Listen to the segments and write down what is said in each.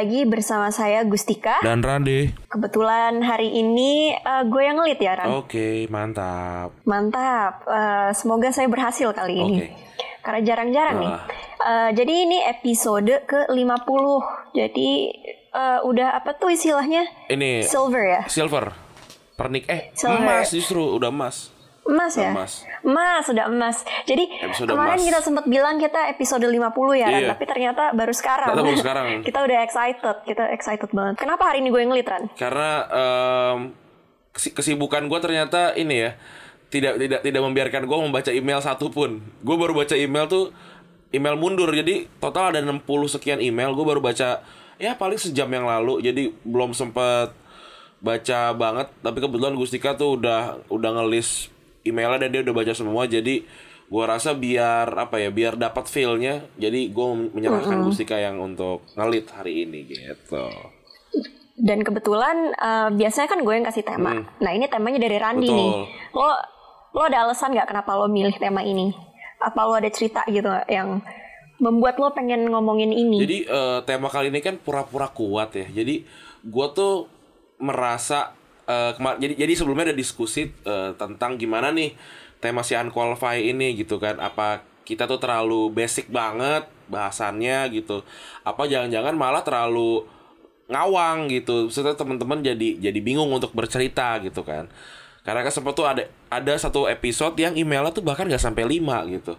Lagi bersama saya Gustika. Dan Rande. Kebetulan hari ini eh, gue yang ngelit ya, Ran. Oke, mantap. Mantap. Eh, semoga saya berhasil kali ini. Oke. Karena jarang-jarang nih. Ah. Eh, jadi ini episode ke-50. Jadi eh, udah apa tuh istilahnya? Ini Silver ya? silver. Pernik eh Silver. emas justru udah emas. Emas ya? Emas. Emas, sudah emas. Jadi Episode kemarin emas. kita sempat bilang kita episode 50 ya, Ran. Iya. Tapi ternyata baru sekarang. Ternyata baru sekarang. kita udah excited. Kita excited banget. Kenapa hari ini gue ngelit, Ran? Karena kesi- kesibukan gue ternyata ini ya tidak tidak tidak membiarkan gue membaca email satupun. Gue baru baca email tuh email mundur. Jadi total ada 60 sekian email. Gue baru baca ya paling sejam yang lalu. Jadi belum sempet baca banget. Tapi kebetulan Gustika tuh udah udah ngelis emailnya dan dia udah baca semua. Jadi gue rasa biar apa ya biar dapat feelnya. Jadi gue menyerahkan Gustika yang untuk ngelit hari ini gitu. Dan kebetulan eh, biasanya kan gue yang kasih tema. Nah ini temanya dari Randi Hmm. Betul. nih. Lo lo ada alasan nggak kenapa lo milih tema ini? Apa lo ada cerita gitu yang membuat lo pengen ngomongin ini? Jadi eh, tema kali ini kan pura-pura kuat ya. Jadi gue tuh merasa eh, kema- jadi jadi sebelumnya ada diskusi eh, tentang gimana nih tema si unqualify ini gitu kan. Apa kita tuh terlalu basic banget bahasannya gitu. Apa jangan-jangan malah terlalu ngawang gitu. Maksudnya teman-teman jadi jadi bingung untuk bercerita gitu kan. Karena kan sempat tuh ada ada satu episode yang emailnya tuh bahkan nggak sampai 5 gitu.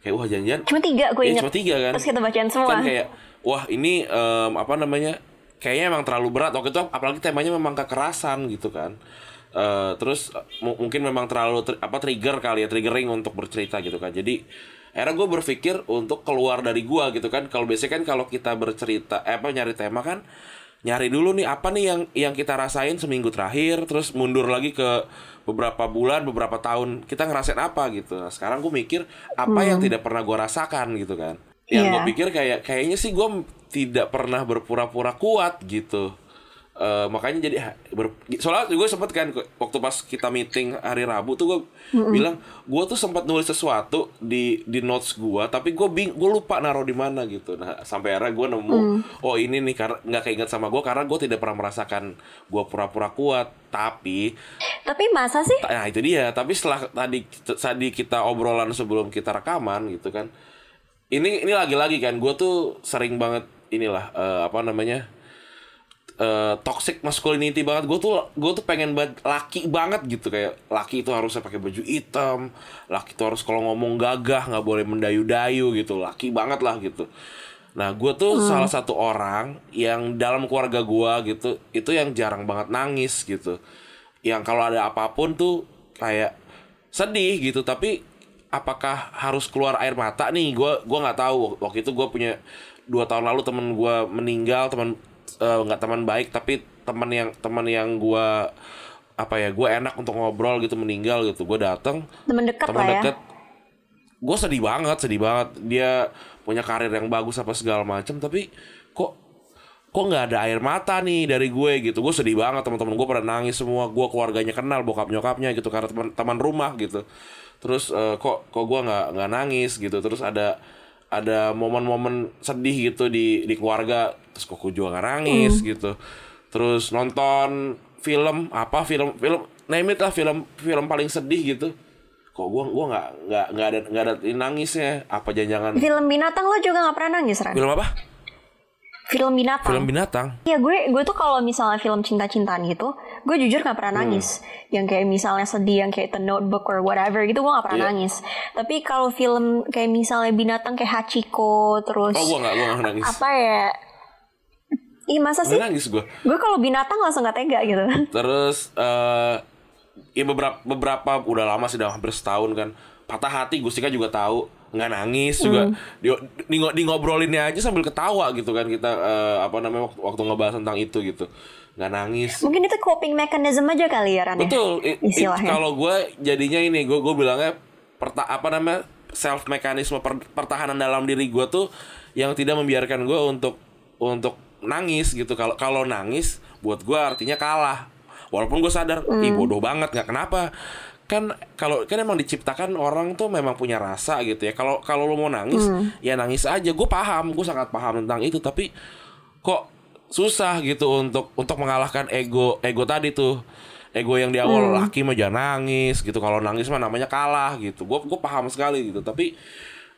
Kayak wah jangan-jangan Cuma tiga gue Iya, inget. cuma tiga kan. Terus kita bacain semua. Kan kayak wah ini em, apa namanya? Kayaknya emang terlalu berat waktu itu apalagi temanya memang kekerasan gitu kan. Eh, terus mu- mungkin memang terlalu apa trigger kali ya triggering untuk bercerita gitu kan. Jadi akhirnya gue berpikir untuk keluar dari gua gitu kan. Kalau biasanya kan kalau kita bercerita eh, apa nyari tema kan nyari dulu nih apa nih yang yang kita rasain seminggu terakhir terus mundur lagi ke beberapa bulan beberapa tahun kita ngerasain apa gitu nah sekarang gue mikir apa yang tidak pernah gue rasakan gitu kan yang Iya. gue pikir kayak kayaknya sih gue tidak pernah berpura-pura kuat gitu Eh, makanya jadi ber- soalnya gue sempet kan waktu pas kita meeting hari Rabu tuh gue bilang gue tuh sempat nulis sesuatu di di notes gue tapi gue bing gue lupa naruh di mana gitu nah sampai akhirnya gue nemu oh ini nih karena nggak keinget sama gue karena gue tidak pernah merasakan gue pura-pura kuat tapi Tapi masa sih? Nah itu dia. Tapi setelah tadi tadi kita obrolan sebelum kita rekaman gitu kan. Ini ini lagi-lagi kan. Gue tuh sering banget inilah eh, apa namanya eh, toxic masculinity banget. Gue tuh gue tuh pengen banget laki banget gitu kayak laki itu harusnya pakai baju hitam. Laki itu harus kalau ngomong gagah nggak boleh mendayu-dayu gitu. Laki banget lah gitu. Nah, gue tuh salah satu orang yang dalam keluarga gue gitu, itu yang jarang banget nangis gitu. Yang kalau ada apa pun tuh kayak sedih gitu, tapi apakah harus keluar air mata nih? Gue gua nggak tahu. Waktu itu gue punya dua tahun lalu temen gue meninggal, teman eh, nggak teman baik, tapi teman yang teman yang gue apa ya, gue enak untuk ngobrol gitu meninggal gitu. Gue datang Temen dekat teman lah ya. gue sedih banget sedih banget dia punya karir yang bagus apa segala macam tapi kok kok nggak ada air mata nih dari gue gitu gue sedih banget teman-teman gue pada nangis semua gue keluarganya kenal bokap nyokapnya gitu karena teman teman rumah gitu terus eh, kok kok gue nggak nggak nangis gitu. Terus ada ada momen-momen sedih gitu di di keluarga. Terus kok gue juga nggak nangis gitu. Terus nonton film apa film film name it lah film film paling sedih gitu. Kok gua gua nggak nggak nggak ada nggak ada nangisnya. Apa jangan-jangan? Film binatang lo juga nggak pernah nangis, Ran? film apa? Film binatang. film binatang. Iya gue gue tuh kalau misalnya film cinta-cintaan gitu, gue jujur nggak pernah Hmm. nangis. Yang kayak misalnya sedih, yang kayak The Notebook or whatever gitu, gue nggak pernah Iya. nangis. Tapi kalau film kayak misalnya binatang kayak Hachiko, terus oh nggak gua nggak nangis apa ya? Ih masa sih? Nggak nangis gue. Gue kalau binatang langsung gak tega gitu. Terus eh ya beberapa beberapa udah lama sih udah hampir setahun kan. Patah hati Gustika juga tahu nggak nangis juga di, di, di ngobrolinnya aja sambil ketawa gitu kan kita eh, apa namanya waktu, waktu ngebahas tentang itu gitu nggak nangis. Mungkin itu coping mechanism aja kali ya Ran ya? betul. Kalau gue jadinya ini gue gue bilangnya perta apa namanya self mekanisme per- pertahanan dalam diri gue tuh yang tidak membiarkan gue untuk untuk nangis gitu. Kalau kalau nangis buat gue artinya kalah. Walaupun gue sadar ih Hmm. bodoh banget nggak kenapa. Kan kalau kan emang diciptakan orang tuh memang punya rasa gitu ya. Kalau kalau lo mau nangis Hmm. ya nangis aja. Gue paham gue sangat paham tentang itu. Tapi kok susah gitu untuk untuk mengalahkan ego ego tadi tuh. Ego yang di awal laki mah jangan nangis gitu. Kalau nangis mah namanya kalah gitu. Gue gue paham sekali gitu. Tapi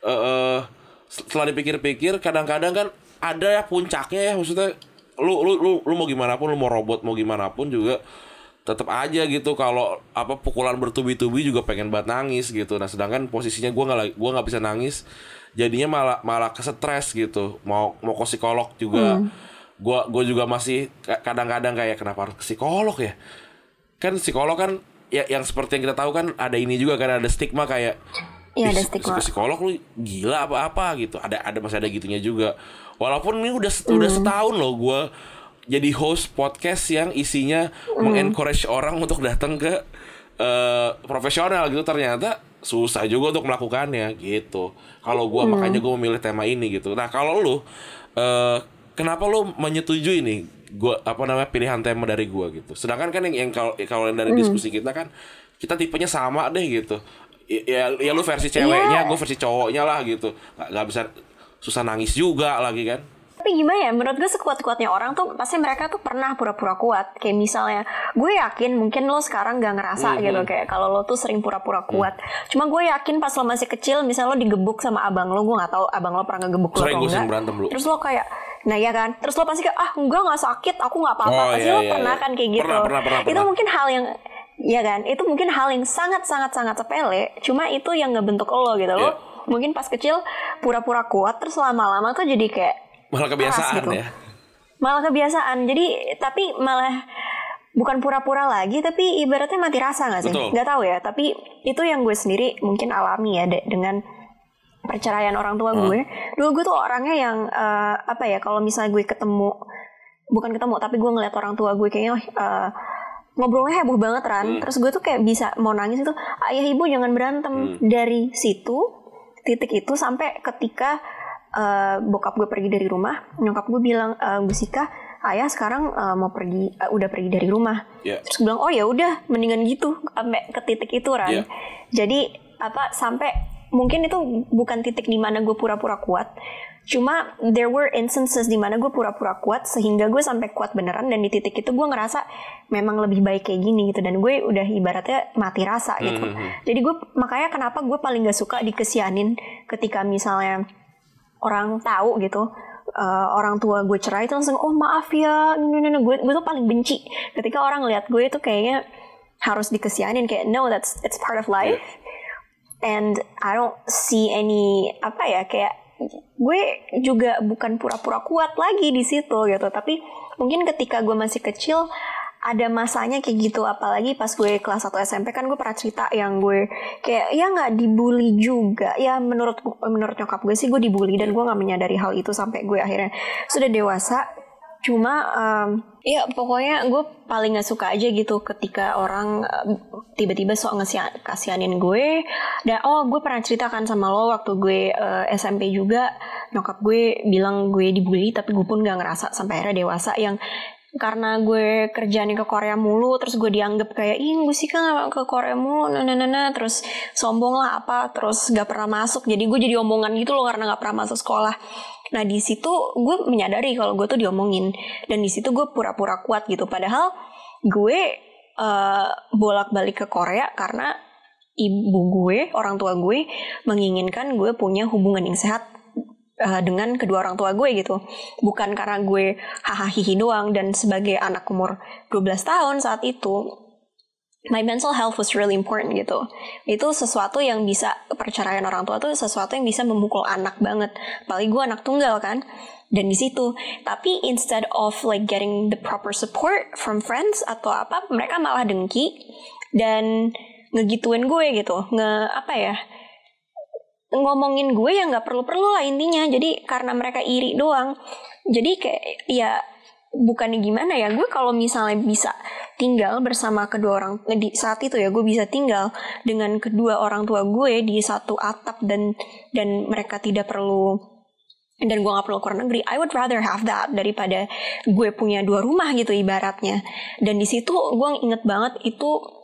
eh eh, setelah dipikir-pikir kadang-kadang kan ada ya puncaknya ya. Maksudnya lu lu lu lu mau gimana pun lu mau robot mau gimana pun juga tetap aja gitu. Kalau apa pukulan bertubi-tubi juga pengen banget nangis gitu. Nah sedangkan posisinya gua nggak gua nggak bisa nangis. Jadinya malah malah kesetres gitu. Mau mau ke psikolog juga gua gua juga masih ka- kadang-kadang kayak kenapa harus ke psikolog ya? Kan psikolog kan ya yang seperti yang kita tahu kan ada ini juga kan ada stigma kayak Iya, ada "Ih, stigma." psikolog lu gila apa apa gitu. Ada ada masih ada gitunya juga. Walaupun ini udah udah setahun loh gua jadi host podcast yang isinya mengencourage orang untuk datang ke eh, profesional gitu. Ternyata susah juga untuk melakukannya gitu. Kalau gua makanya gua memilih tema ini gitu. Nah kalau lu eh, kenapa lu menyetujui nih gua apa namanya pilihan tema dari gua gitu sedangkan kan yang yang kalau dari diskusi kita kan kita tipenya sama deh gitu ya ya, ya lu versi ceweknya Iya. gue versi cowoknya lah gitu nggak nggak bisa susah nangis juga lagi kan Tapi gimana ya, menurut gue sekuat-kuatnya orang tuh pasti mereka tuh pernah pura-pura kuat. Kayak misalnya, gue yakin mungkin lo sekarang gak ngerasa Hmm, gitu. Kayak kalau lo tuh sering pura-pura kuat. Cuma gue yakin pas lo masih kecil, misalnya lo digebuk sama abang lo, gue gak tahu abang lo pernah ngegebuk lo atau enggak. berantem. Terus lo kayak, nah ya kan, terus lo pasti kayak, ah enggak gak sakit, aku gak apa-apa. Oh, pasti iya, lo iya, pernah iya. kan kayak gitu. Pernah, pernah, pernah, Itu pernah. mungkin hal yang Ya kan, itu mungkin hal yang sangat-sangat-sangat sepele. Cuma itu yang ngebentuk lo gitu. Lo Iya. mungkin pas kecil pura-pura kuat, terus lama-lama tuh jadi kayak malah kebiasaan gitu. ya malah kebiasaan jadi tapi malah bukan pura-pura lagi tapi ibaratnya mati rasa nggak sih Betul. nggak tahu ya tapi itu yang gue sendiri mungkin alami ya de- dengan perceraian orang tua gue. Dulu gue tuh orangnya yang eh, apa ya kalau misalnya gue ketemu bukan ketemu tapi gue ngeliat orang tua gue kayaknya eh, ngobrolnya heboh banget Ran. Terus gue tuh kayak bisa mau nangis itu ayah ibu jangan berantem. Dari situ titik itu sampai ketika eh, bokap gue pergi dari rumah nyokap gue bilang eh, Gusika ayah sekarang eh, mau pergi eh, udah pergi dari rumah. Ya. Terus gue bilang oh ya udah mendingan gitu sampai ke titik itu Ran. Iya. jadi apa sampai mungkin itu bukan titik di mana gue pura-pura kuat. Cuma there were instances di mana gue pura-pura kuat sehingga gue sampai kuat beneran dan di titik itu gue ngerasa memang lebih baik kayak gini gitu dan gue udah ibaratnya mati rasa gitu. Mhm. jadi gue makanya kenapa gue paling gak suka dikesianin ketika misalnya orang tahu gitu eh, orang tua gue cerai itu langsung oh maaf ya no, no, no. gue gue tuh paling benci. Ketika orang lihat gue itu kayaknya harus dikesianin kayak no that's it's part of life and I don't see any apa ya kayak gue juga bukan pura-pura kuat lagi di situ gitu. Tapi mungkin ketika gue masih kecil ada masanya kayak gitu. Apalagi pas gue kelas 1 SMP kan gue pernah cerita yang gue kayak ya nggak dibully juga. Ya menurut menurut nyokap gue sih gue dibully dan gue nggak menyadari hal itu sampai gue akhirnya sudah dewasa cuma em, ya pokoknya gue paling nggak suka aja gitu ketika orang tiba-tiba sok ngesia- kasihanin gue. Dan oh gue pernah ceritakan sama lo waktu gue eh, SMP juga. Nyokap gue bilang gue dibully tapi gue pun nggak ngerasa sampai akhirnya dewasa. Yang karena gue kerjanya ke Korea mulu terus gue dianggap kayak ih gue sih kan ke Korea mulu nah, nah, nah, nah." terus sombong lah apa terus gak pernah masuk. Jadi gue jadi omongan gitu loh karena gak pernah masuk sekolah nah di situ gue menyadari kalau gue tuh diomongin dan di situ gue pura-pura kuat gitu padahal gue eh, bolak-balik ke Korea karena ibu gue orang tua gue menginginkan gue punya hubungan yang sehat eh, dengan kedua orang tua gue gitu. Bukan karena gue hahaha doang dan sebagai anak umur 12 tahun saat itu my mental health was really important gitu. Itu sesuatu yang bisa perceraian orang tua tuh sesuatu yang bisa memukul anak banget. Apalagi gue anak tunggal kan. Dan di situ, tapi instead of like getting the proper support from friends atau apa, mereka malah dengki dan ngegituin gue gitu, nge apa ya, ngomongin gue yang nggak perlu-perlu lah intinya. Jadi karena mereka iri doang. Jadi kayak ya bukannya gimana ya gue kalau misalnya bisa tinggal bersama kedua orang di saat itu ya gue bisa tinggal dengan kedua orang tua gue di satu atap dan dan mereka tidak perlu dan gue gak perlu keluar negeri. I would rather have that daripada gue punya dua rumah gitu ibaratnya. Dan di situ gue inget banget itu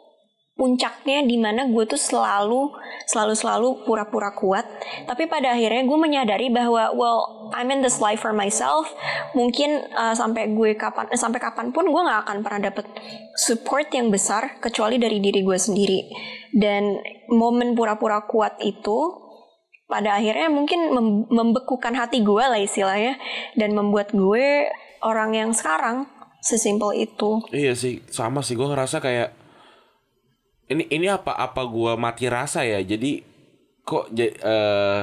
puncaknya di mana gue tuh selalu selalu selalu pura-pura kuat. Tapi pada akhirnya gue menyadari bahwa well I'm in this life for myself. Mungkin uh, sampai gue kapan eh, sampai kapan pun gue nggak akan pernah dapet support yang besar kecuali dari diri gue sendiri. Dan momen pura-pura kuat itu pada akhirnya mungkin mem- membekukan hati gue lah istilahnya. Dan membuat gue orang yang sekarang sesimpel itu. Iya sih, sama sih. Gue ngerasa kayak ini ini apa apa gua mati rasa ya. Jadi kok ja- eh,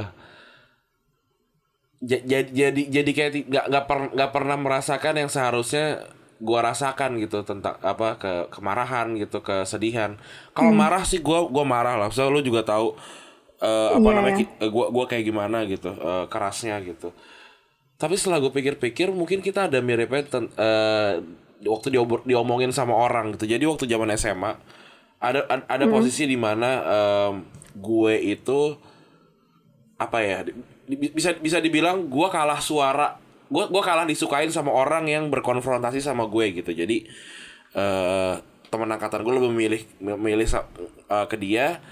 ja- ja- jadi jadi kayak nggak nggak per, pernah merasakan yang seharusnya gua rasakan gitu tentang apa ke kemarahan gitu kesedihan. Kalau marah sih gua gua marah lah. So lu juga tahu eh, apa Iya, namanya iya. eh, gua gua kayak gimana gitu eh, kerasnya gitu. Tapi setelah gue pikir-pikir mungkin kita ada miripnya ten- eh, waktu diobor- diomongin sama orang gitu. Jadi waktu zaman SMA ada ad- ada posisi di mana em, gue itu apa ya di- bisa bisa dibilang gue kalah suara gue gua kalah disukain sama orang yang berkonfrontasi sama gue gitu. Jadi eh teman angkatan gue lebih memilih memilih eh, ke dia.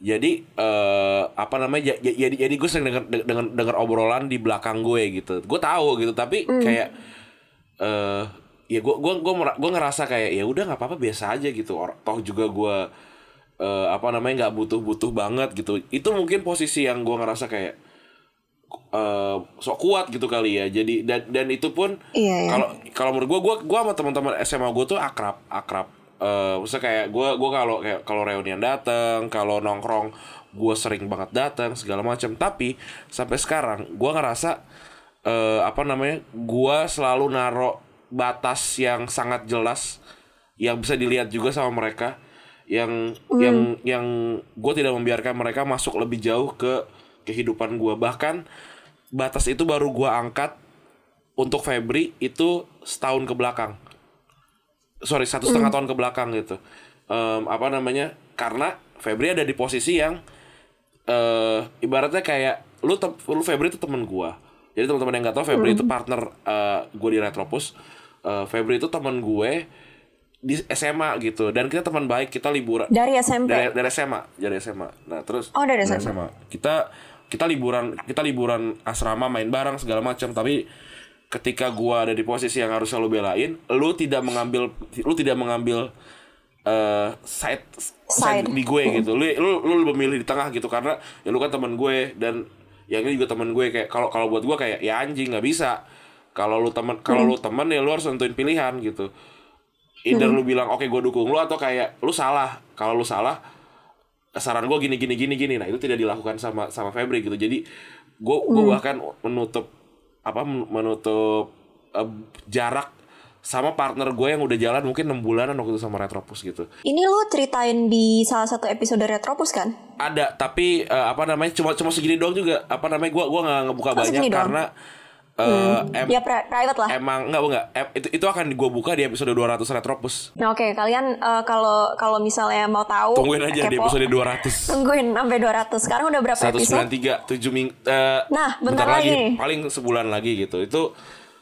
Jadi eh apa namanya ja- ja- jadi jadi gue sering denger dengan dengar obrolan di belakang gue gitu. Gue tahu gitu tapi kayak eh ya gue gua gua gua ngerasa kayak ya udah nggak apa-apa biasa aja gitu. Or, toh juga gue eh apa namanya nggak butuh-butuh banget gitu. Itu mungkin posisi yang gue ngerasa kayak eh sok kuat gitu kali ya. Jadi dan dan itu pun Iya, iya. kalau kalau menurut gue gue gue sama teman-teman SMA gue tuh akrab akrab eh maksudnya kayak gue gue kalau kayak kalau reunian dateng kalau nongkrong gue sering banget datang segala macam tapi sampai sekarang gue ngerasa eh apa namanya gue selalu naro batas yang sangat jelas yang bisa dilihat juga sama mereka yang yang yang gue tidak membiarkan mereka masuk lebih jauh ke kehidupan gue bahkan batas itu baru gue angkat untuk Febri itu setahun ke belakang. Sorry satu setengah tahun ke belakang gitu. Em, apa namanya? Karena Febri ada di posisi yang eh ibaratnya kayak lu lu Febri itu temen gua. Jadi teman-teman yang nggak tahu Febri itu partner eh gue di Retropus Eh, Febri itu teman gue di SMA gitu. Dan kita teman baik kita liburan. Dari SMP dari dari SMA dari SMA nah terus Oh, dari SMA. kita kita liburan kita liburan asrama main bareng segala macam. Tapi ketika gua ada di posisi yang harus selalu belain lu tidak mengambil lu tidak mengambil eh side, side Side. di gue gitu. Lu lu lu memilih di tengah gitu. Karena ya lu kan teman gue dan yang ini juga teman gue. Kayak kalau kalau buat gue kayak ya anjing nggak bisa kalau lu teman kalau lu teman ya lu harus nentuin pilihan gitu. Either lu bilang oke gue dukung lu atau kayak lu salah. Kalau lu salah saran gue gini gini gini gini. Nah itu tidak dilakukan sama sama Febri gitu. Jadi gue gue bahkan menutup apa menutup eh, jarak sama partner gue yang udah jalan mungkin enam bulanan waktu itu sama Retropus gitu. Ini lo ceritain di salah satu episode Retropus kan? ada tapi eh, apa namanya cuma cuma segini doang juga. Apa namanya gue gua nggak ngebuka Oh, banyak doang. Karena eh, em- Ya pri- private lah. emang nggak enggak em- itu itu akan gue buka di episode 200 Retropus Nah, Oke, kalian eh, kalau kalau misalnya mau tahu tungguin aja di kepo, episode 200 Tungguin sampai 200. Sekarang udah berapa episode? 193 7 minggu eh, Nah, bentar lagi nih. paling sebulan lagi gitu itu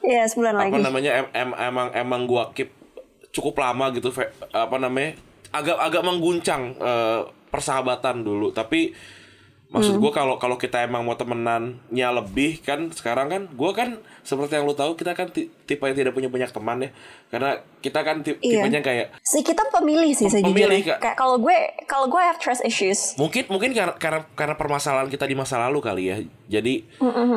Iya, sebulan lagi. apa namanya em, em- emang emang gua keep cukup lama gitu fe- apa namanya agak agak mengguncang eh, persahabatan dulu tapi maksud Hmm. gua kalau kalau kita emang mau temenannya lebih kan sekarang kan gua kan seperti yang lu tahu kita kan ti- tipe yang tidak punya banyak teman ya karena kita kan ti- Iya. tipenya kayak Si kita pemilih sih Pemilih, sejujurnya. Kayak kalau gue kalau gue have trust issues. mungkin mungkin karena karena karena permasalahan kita di masa lalu kali ya jadi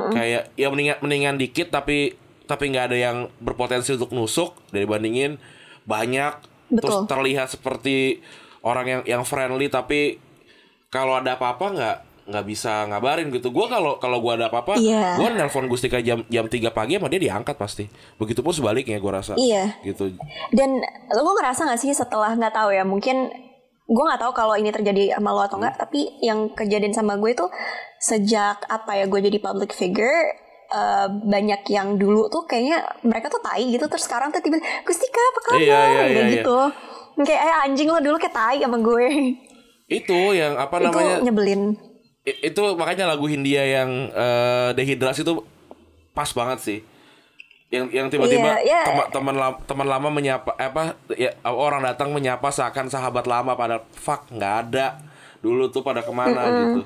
kayak ya mendingan mendingan dikit tapi tapi nggak ada yang berpotensi untuk nusuk dari bandingin banyak terus Betul. terlihat seperti orang yang yang friendly tapi kalau ada apa-apa nggak nggak bisa ngabarin gitu. Gua kalau kalau gua ada apa-apa, Iya. gua nelpon Gustika jam jam 3 pagi sama dia diangkat pasti. Begitupun sebaliknya gua rasa. Iya. Gitu. Dan lo ngerasa gak sih setelah nggak tahu ya mungkin gue nggak tahu kalau ini terjadi sama lo atau enggak tapi yang kejadian sama gue itu sejak apa ya gue jadi public figure eh, banyak yang dulu tuh kayaknya mereka tuh tai gitu terus sekarang tuh tiba Gustika apa kabar Iya, iya, iya, iya. gitu kayak eh, anjing lo dulu kayak tai sama gue Itu yang apa itu namanya? nyebelin I- itu makanya lagu Hindia yang eh, dehidrasi itu pas banget sih. Yang yang tiba-tiba Iya, iya. teman teman teman lama menyapa eh, apa ya orang datang menyapa seakan sahabat lama pada fuck nggak ada. Dulu tuh pada ke mana gitu.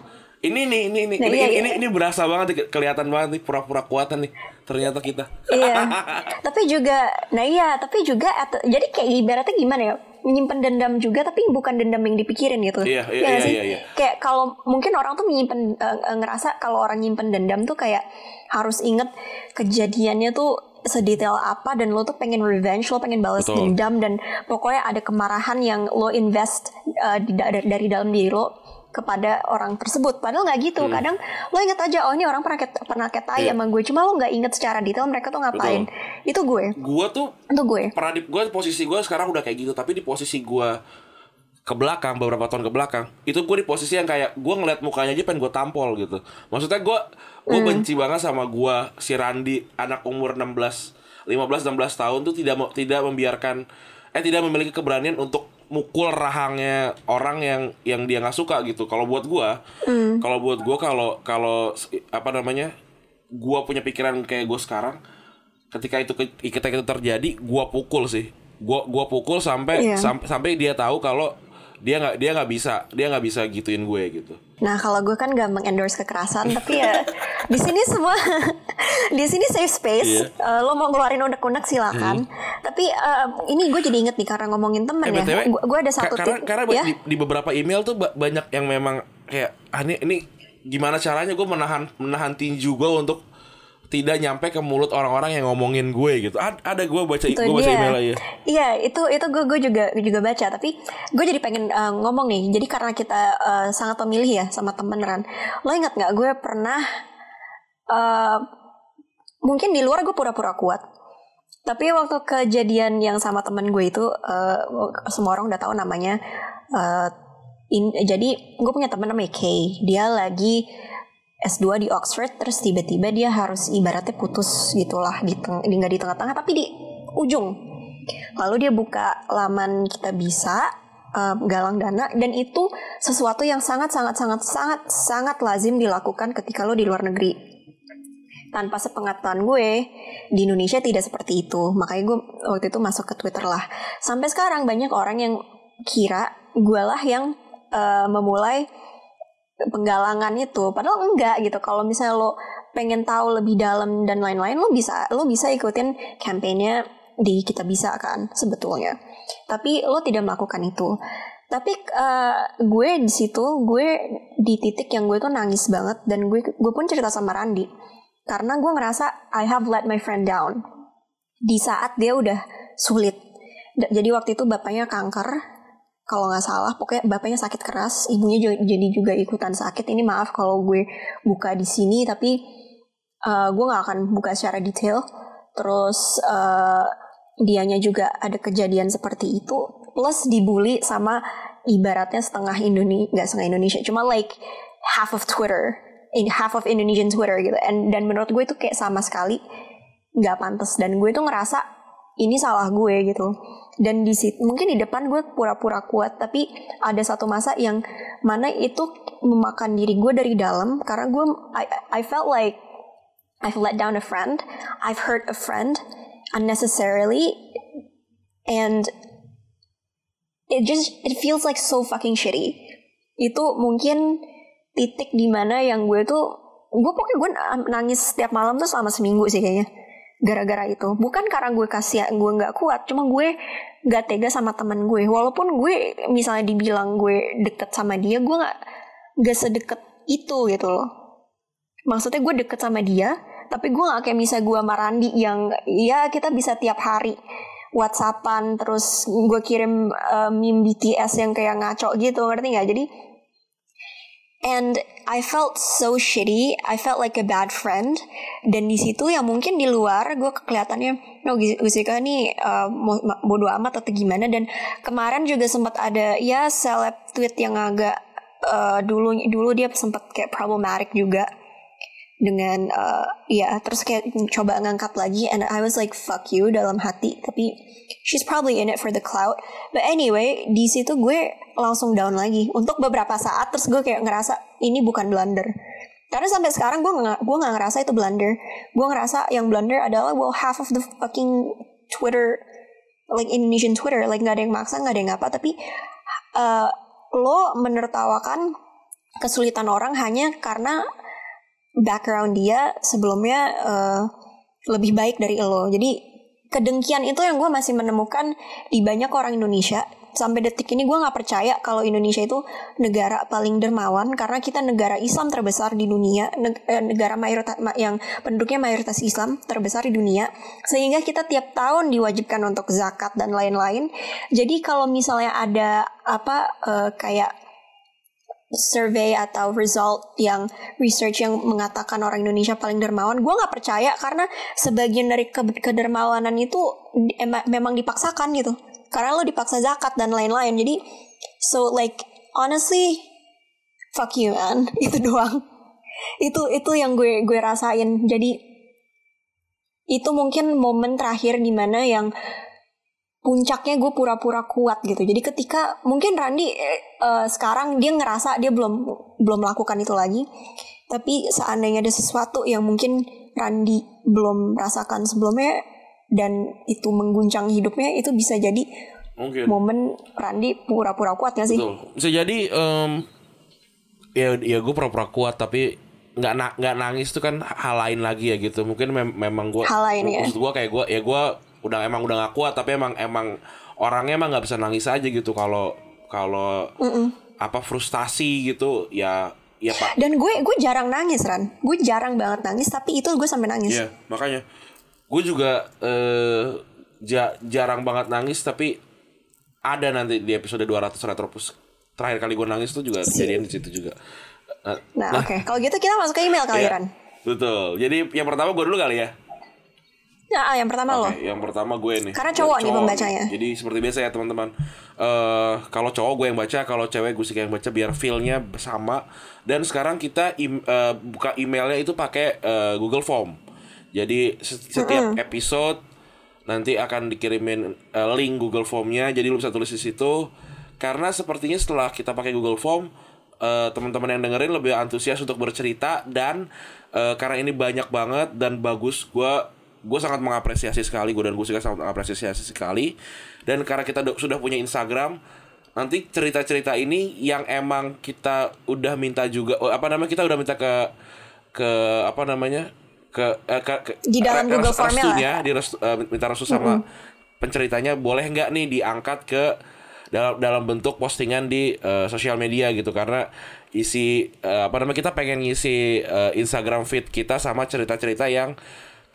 Ini nih ini ini Nah, ini, iya, ini, iya. ini berasa banget kelihatan banget nih pura-pura kuatan nih ternyata kita. Iya. Tapi juga nah iya tapi juga at- jadi kayak ibaratnya gimana ya menyimpan dendam juga tapi bukan dendam yang dipikirin gitu Iya, iya, nggak iya, sih? iya, iya. kayak kalau mungkin orang tuh menyimpan eh, ngerasa kalau orang nyimpen dendam tuh kayak harus inget kejadiannya tuh sedetail apa dan lo tuh pengen revenge lo pengen balas Betul. dendam dan pokoknya ada kemarahan yang lo invest di- dari, dari dalam diri lo kepada orang tersebut. Padahal nggak gitu. Kadang lo inget aja oh ini orang pernah ket- pernah kayak tai Hmm. Iya. sama gue. Cuma lo nggak inget secara detail mereka tuh ngapain. Itu gue. Gua tuh itu gue. pernah di gua posisi gua sekarang udah kayak gitu. Tapi di posisi gua ke belakang beberapa tahun ke belakang itu gue di posisi yang kayak gue ngeliat mukanya aja pengen gue tampol gitu. Maksudnya gue gue benci banget sama gue si Randi anak umur 16 15 16 tahun tuh tidak tidak membiarkan eh tidak memiliki keberanian untuk mukul rahangnya orang yang yang dia nggak suka gitu. Kalau buat gue kalau buat gue kalau kalau apa namanya gue punya pikiran kayak gue sekarang ketika itu ketika itu terjadi gua pukul sih. Gua gua pukul sampai Iya. sam- sampai dia tahu kalau dia nggak dia nggak bisa dia nggak bisa gituin gue gitu Nah kalau gue kan gak mengendorse kekerasan tapi ya di sini semua di sini safe space. Iya. Eh, lo mau ngeluarin unek-unek silakan. Tapi eh, ini gue jadi inget nih karena ngomongin temen eh ya. btw Gue gue ada satu karena tip karena ya. di, di beberapa email tuh ba- banyak yang memang kayak ah, ini ini gimana caranya gue menahan menahan tinju gue untuk tidak nyampe ke mulut orang-orang yang ngomongin gue gitu Ad- ada gue baca Itu gue baca dia. email aja Iya, itu itu gue gue juga juga baca. Tapi gue jadi pengen eh, ngomong nih. Jadi karena kita eh, sangat pemilih ya sama temen Ran. Lo ingat nggak gue pernah eh, mungkin di luar gue pura-pura kuat. Tapi waktu kejadian yang sama temen gue itu eh, semua orang udah tahu namanya. eh, in- jadi gue punya temen namanya Kay. Dia lagi S2 di Oxford terus tiba-tiba dia harus ibaratnya putus gitulah di nggak di tengah-tengah tapi di ujung. Lalu dia buka laman kita bisa eh, galang dana dan itu sesuatu yang sangat sangat sangat sangat sangat lazim dilakukan ketika lo di luar negeri. Tanpa sepengetahuan gue di Indonesia tidak seperti itu. Makanya gue waktu itu masuk ke Twitter lah. Sampai sekarang banyak orang yang kira gue lah yang eh, memulai penggalangan itu. Padahal enggak gitu. Kalau misalnya lo pengen tahu lebih dalam dan lain-lain lo bisa lo bisa ikutin kampanye di kita bisa kan sebetulnya. Tapi lo tidak melakukan itu. Tapi eh, gue di situ gue di titik yang gue tuh nangis banget dan gue gue pun cerita sama Randi. Karena gue ngerasa I have let my friend down. Di saat dia udah sulit. Jadi waktu itu bapaknya kanker kalau nggak salah pokoknya bapaknya sakit keras ibunya jadi juga ikutan sakit. Ini maaf kalau gue buka di sini tapi uh, gue nggak akan buka secara detail. Terus uh, dianya juga ada kejadian seperti itu plus dibully sama ibaratnya setengah Indonesia nggak setengah Indonesia cuma like half of Twitter in half of Indonesian Twitter gitu. And dan menurut gue itu kayak sama sekali nggak pantas. Dan gue tuh ngerasa ini salah gue gitu dan di situ mungkin di depan gue pura-pura kuat tapi ada satu masa yang mana itu memakan diri gue dari dalam karena gue I, I felt like I've let down a friend I've hurt a friend unnecessarily and it just it feels like so fucking shitty. Itu mungkin titik di mana yang gue tuh gue pokoknya gue nangis setiap malam tuh selama seminggu sih kayaknya gara-gara itu. Bukan karena gue kasih gue nggak kuat cuma gue gak tega sama teman gue. Walaupun gue misalnya dibilang gue deket sama dia gue nggak gak sedekat itu gitu loh. Maksudnya gue deket sama dia tapi gue nggak kayak bisa gue sama Randi yang ya kita bisa tiap hari WhatsAppan terus gue kirim uh, meme BTS yang kayak ngaco gitu ngerti nggak? Jadi and I felt so shitty. I felt like a bad friend. Dan di situ yang mungkin di luar gue kelihatannya no Gusika nih uh, bodoh amat atau gimana? Dan kemarin juga sempat ada ya seleb tweet yang agak uh, dulu dulu dia sempat kayak problematic juga dengan uh, ya terus kayak coba ngangkat lagi and I was like fuck you dalam hati. Tapi she's probably in it for the clout. But anyway di situ gue langsung down lagi. Untuk beberapa saat terus gue kayak ngerasa ini bukan blunder. Karena sampai sekarang gue nggak gue nggak ngerasa itu blunder. Gue ngerasa yang blunder adalah well half of the fucking Twitter like Indonesian Twitter like nggak ada yang maksa nggak ada yang apa tapi uh, lo menertawakan kesulitan orang hanya karena background dia sebelumnya uh, lebih baik dari lo. Jadi kedengkian itu yang gue masih menemukan di banyak orang Indonesia. Sampai detik ini gue nggak percaya kalau Indonesia itu negara paling dermawan karena kita negara Islam terbesar di dunia, eh, negara mayoritas yang penduduknya mayoritas Islam terbesar di dunia, sehingga kita tiap tahun diwajibkan untuk zakat dan lain-lain. Jadi kalau misalnya ada apa uh, kayak survey atau result yang research yang mengatakan orang Indonesia paling dermawan, gue nggak percaya karena sebagian dari ke kedermawanan itu memang dipaksakan gitu. Karena lo dipaksa zakat dan lain-lain. Jadi so like honestly fuck you man itu doang. Itu itu yang gue gue rasain. Jadi itu mungkin momen terakhir di mana yang puncaknya gue pura-pura kuat gitu. Jadi ketika mungkin Randi uh, sekarang dia ngerasa dia belum belum melakukan itu lagi, tapi seandainya ada sesuatu yang mungkin Randi belum rasakan sebelumnya dan itu mengguncang hidupnya itu bisa jadi mungkin. momen Randi pura-pura kuat ya sih? Betul. Bisa jadi um, ya ya gue pura-pura kuat tapi nggak na nggak nangis itu kan hal lain lagi ya gitu mungkin mem memang gue hal lain ya gue kayak gue ya gue udah emang udah gak kuat tapi emang emang orangnya emang nggak bisa nangis aja gitu kalau kalau mm -mm. apa frustasi gitu ya ya pak. Dan gue gue jarang nangis ran. Gue jarang banget nangis tapi itu gue sampai nangis. Iya makanya. Gue juga eh, ja, jarang banget nangis tapi ada nanti di episode 200 retropus. Terakhir kali gue nangis tuh juga kejadian di situ juga. Nah, nah, nah oke. Okay. kalau gitu kita masuk ke email kali Ran. betul. Jadi yang pertama gue dulu kali ya Ya, yang pertama okay, lo. Yang pertama gue nih. Karena cowok, cowok nih pembacanya. Jadi seperti biasa ya teman-teman. Uh, kalau cowok gue yang baca, kalau cewek gue sih yang baca biar feelnya sama. Dan sekarang kita im, uh, buka emailnya itu pakai uh, Google Form. Jadi setiap mm -hmm. episode nanti akan dikirimin uh, link Google Formnya. Jadi lu bisa tulis di situ. Karena sepertinya setelah kita pakai Google Form, uh, teman-teman yang dengerin lebih antusias untuk bercerita dan uh, karena ini banyak banget dan bagus gue gue sangat mengapresiasi sekali gue dan gue juga sangat mengapresiasi sekali dan karena kita sudah punya Instagram nanti cerita-cerita ini yang emang kita udah minta juga oh, apa namanya kita udah minta ke ke apa namanya ke, eh, ke, ke di dalam Google Formnya lah. di restu, uh, minta restu sama mm -hmm. penceritanya boleh nggak nih diangkat ke dalam dalam bentuk postingan di uh, sosial media gitu karena isi uh, apa namanya kita pengen ngisi uh, Instagram feed kita sama cerita-cerita yang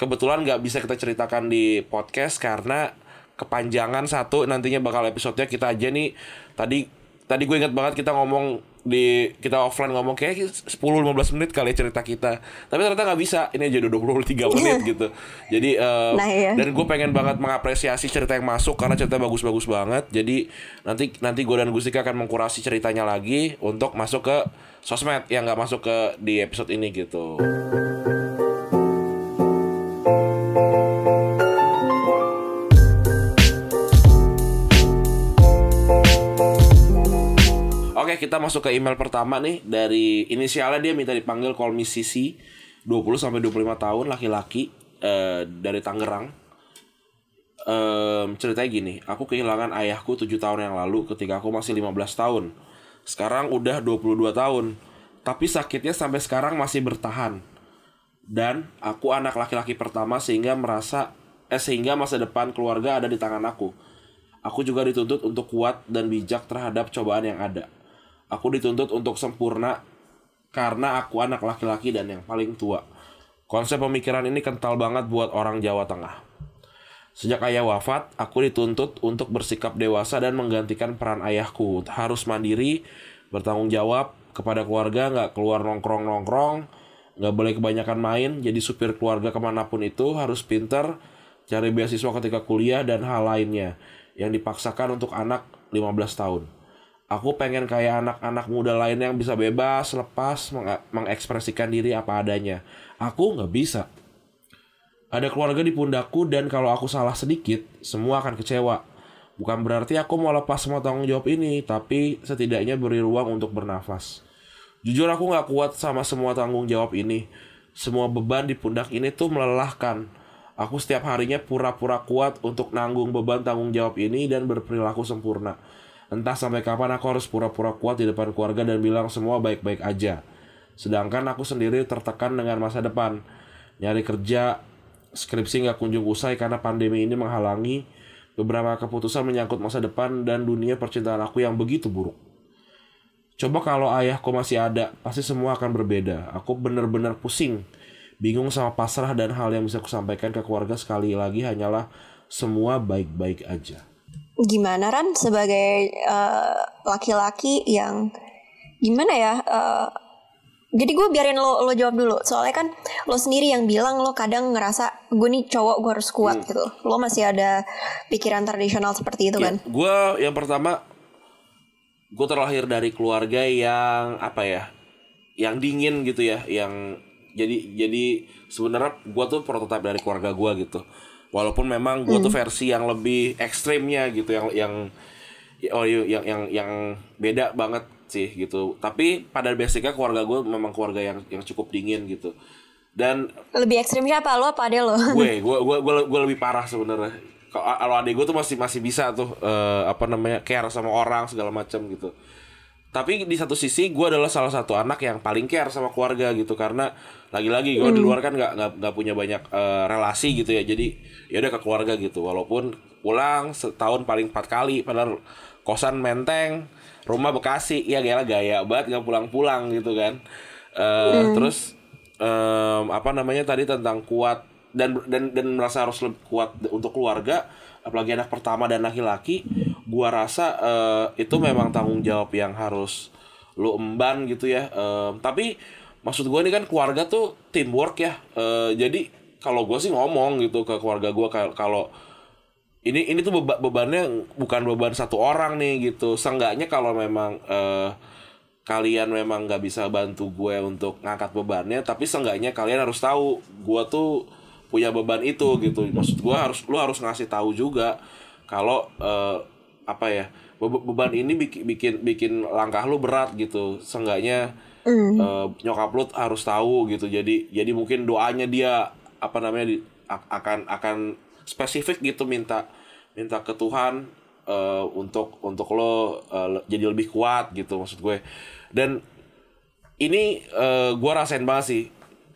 kebetulan nggak bisa kita ceritakan di podcast karena kepanjangan satu nantinya bakal episodenya kita aja nih. Tadi tadi gue inget banget kita ngomong di kita offline ngomong kayak 10-15 menit kali ya cerita kita. Tapi ternyata nggak bisa. Ini aja udah 23 menit gitu. Jadi uh, nah, iya. dan gue pengen banget mengapresiasi cerita yang masuk karena cerita bagus-bagus banget. Jadi nanti nanti gue dan Gustika akan mengkurasi ceritanya lagi untuk masuk ke sosmed yang nggak masuk ke di episode ini gitu Oke, kita masuk ke email pertama nih dari inisialnya dia minta dipanggil call me Sisi 20 sampai 25 tahun laki-laki uh, dari Tangerang. Um, ceritanya gini, aku kehilangan ayahku 7 tahun yang lalu ketika aku masih 15 tahun. Sekarang udah 22 tahun. Tapi sakitnya sampai sekarang masih bertahan. Dan aku anak laki-laki pertama sehingga merasa eh sehingga masa depan keluarga ada di tangan aku. Aku juga dituntut untuk kuat dan bijak terhadap cobaan yang ada Aku dituntut untuk sempurna karena aku anak laki-laki dan yang paling tua. Konsep pemikiran ini kental banget buat orang Jawa Tengah. Sejak ayah wafat, aku dituntut untuk bersikap dewasa dan menggantikan peran ayahku. Harus mandiri, bertanggung jawab kepada keluarga, nggak keluar nongkrong-nongkrong, nggak boleh kebanyakan main, jadi supir keluarga ke mana pun itu harus pinter, cari beasiswa ketika kuliah dan hal lainnya yang dipaksakan untuk anak 15 tahun. Aku pengen kayak anak-anak muda lainnya yang bisa bebas, lepas, meng- mengekspresikan diri apa adanya. Aku nggak bisa. Ada keluarga di pundakku dan kalau aku salah sedikit, semua akan kecewa. Bukan berarti aku mau lepas semua tanggung jawab ini, tapi setidaknya beri ruang untuk bernafas. Jujur aku nggak kuat sama semua tanggung jawab ini. Semua beban di pundak ini tuh melelahkan. Aku setiap harinya pura-pura kuat untuk nanggung beban tanggung jawab ini dan berperilaku sempurna. Entah sampai kapan aku harus pura-pura kuat di depan keluarga dan bilang semua baik-baik aja. Sedangkan aku sendiri tertekan dengan masa depan. Nyari kerja, skripsi nggak kunjung usai karena pandemi ini menghalangi beberapa keputusan menyangkut masa depan dan dunia percintaan aku yang begitu buruk. Coba kalau ayahku masih ada, pasti semua akan berbeda. Aku bener-bener pusing, bingung sama pasrah dan hal yang bisa kusampaikan ke keluarga sekali lagi hanyalah semua baik-baik aja. Gimana Ran sebagai eh, laki-laki yang gimana ya? eh, jadi gue biarin lo lo jawab dulu. Soalnya kan lo sendiri yang bilang lo kadang ngerasa gue nih cowok gue harus kuat gitu. Lo masih ada pikiran tradisional seperti itu kan? Gue yang pertama, gue terlahir dari keluarga yang apa ya, yang dingin gitu ya, yang jadi jadi sebenarnya gue tuh prototipe dari keluarga gue gitu. Walaupun memang gue tuh versi yang lebih ekstrimnya gitu, yang yang oh yang yang yang beda banget sih gitu. Tapi pada basicnya keluarga gue memang keluarga yang yang cukup dingin gitu. Dan Lebih ekstrim siapa lo apa ade lo? gue gue gue gue, gue lebih parah sebenarnya kalau adik gue tuh masih masih bisa tuh eh, apa namanya care sama orang segala macam gitu. Tapi di satu sisi gue adalah salah satu anak yang paling care sama keluarga gitu. Karena lagi-lagi gue di luar kan nggak nggak punya banyak eh, relasi gitu ya. Jadi ya udah ke keluarga gitu. Walaupun pulang setahun paling empat kali padahal kosan menteng rumah bekasi. Ya gaya gaya banget nggak pulang-pulang gitu kan. Eh, terus em, apa namanya tadi tentang kuat dan dan dan merasa harus lebih kuat untuk keluarga apalagi anak pertama dan laki-laki gua rasa eh, itu memang tanggung jawab yang harus lu emban gitu ya. Em, tapi maksud gua ini kan keluarga tuh teamwork ya. Eh, jadi kalau gua sih ngomong gitu ke keluarga gua kal- kalau ini ini tuh beba- bebannya bukan beban satu orang nih gitu. Seenggaknya kalau memang eh, kalian memang nggak bisa bantu gue untuk ngangkat bebannya tapi seenggaknya kalian harus tahu gue tuh punya beban itu gitu. Maksud gue harus lu harus ngasih tahu juga kalau eh, apa ya be- beban ini bikin bikin bikin langkah lu berat gitu. Seenggaknya eh, nyokap lu harus tahu gitu. Jadi jadi mungkin doanya dia apa namanya di, akan akan spesifik gitu minta minta ke Tuhan eh, untuk untuk lo le- jadi lebih kuat gitu maksud gue. Dan ini eh, gue rasain banget sih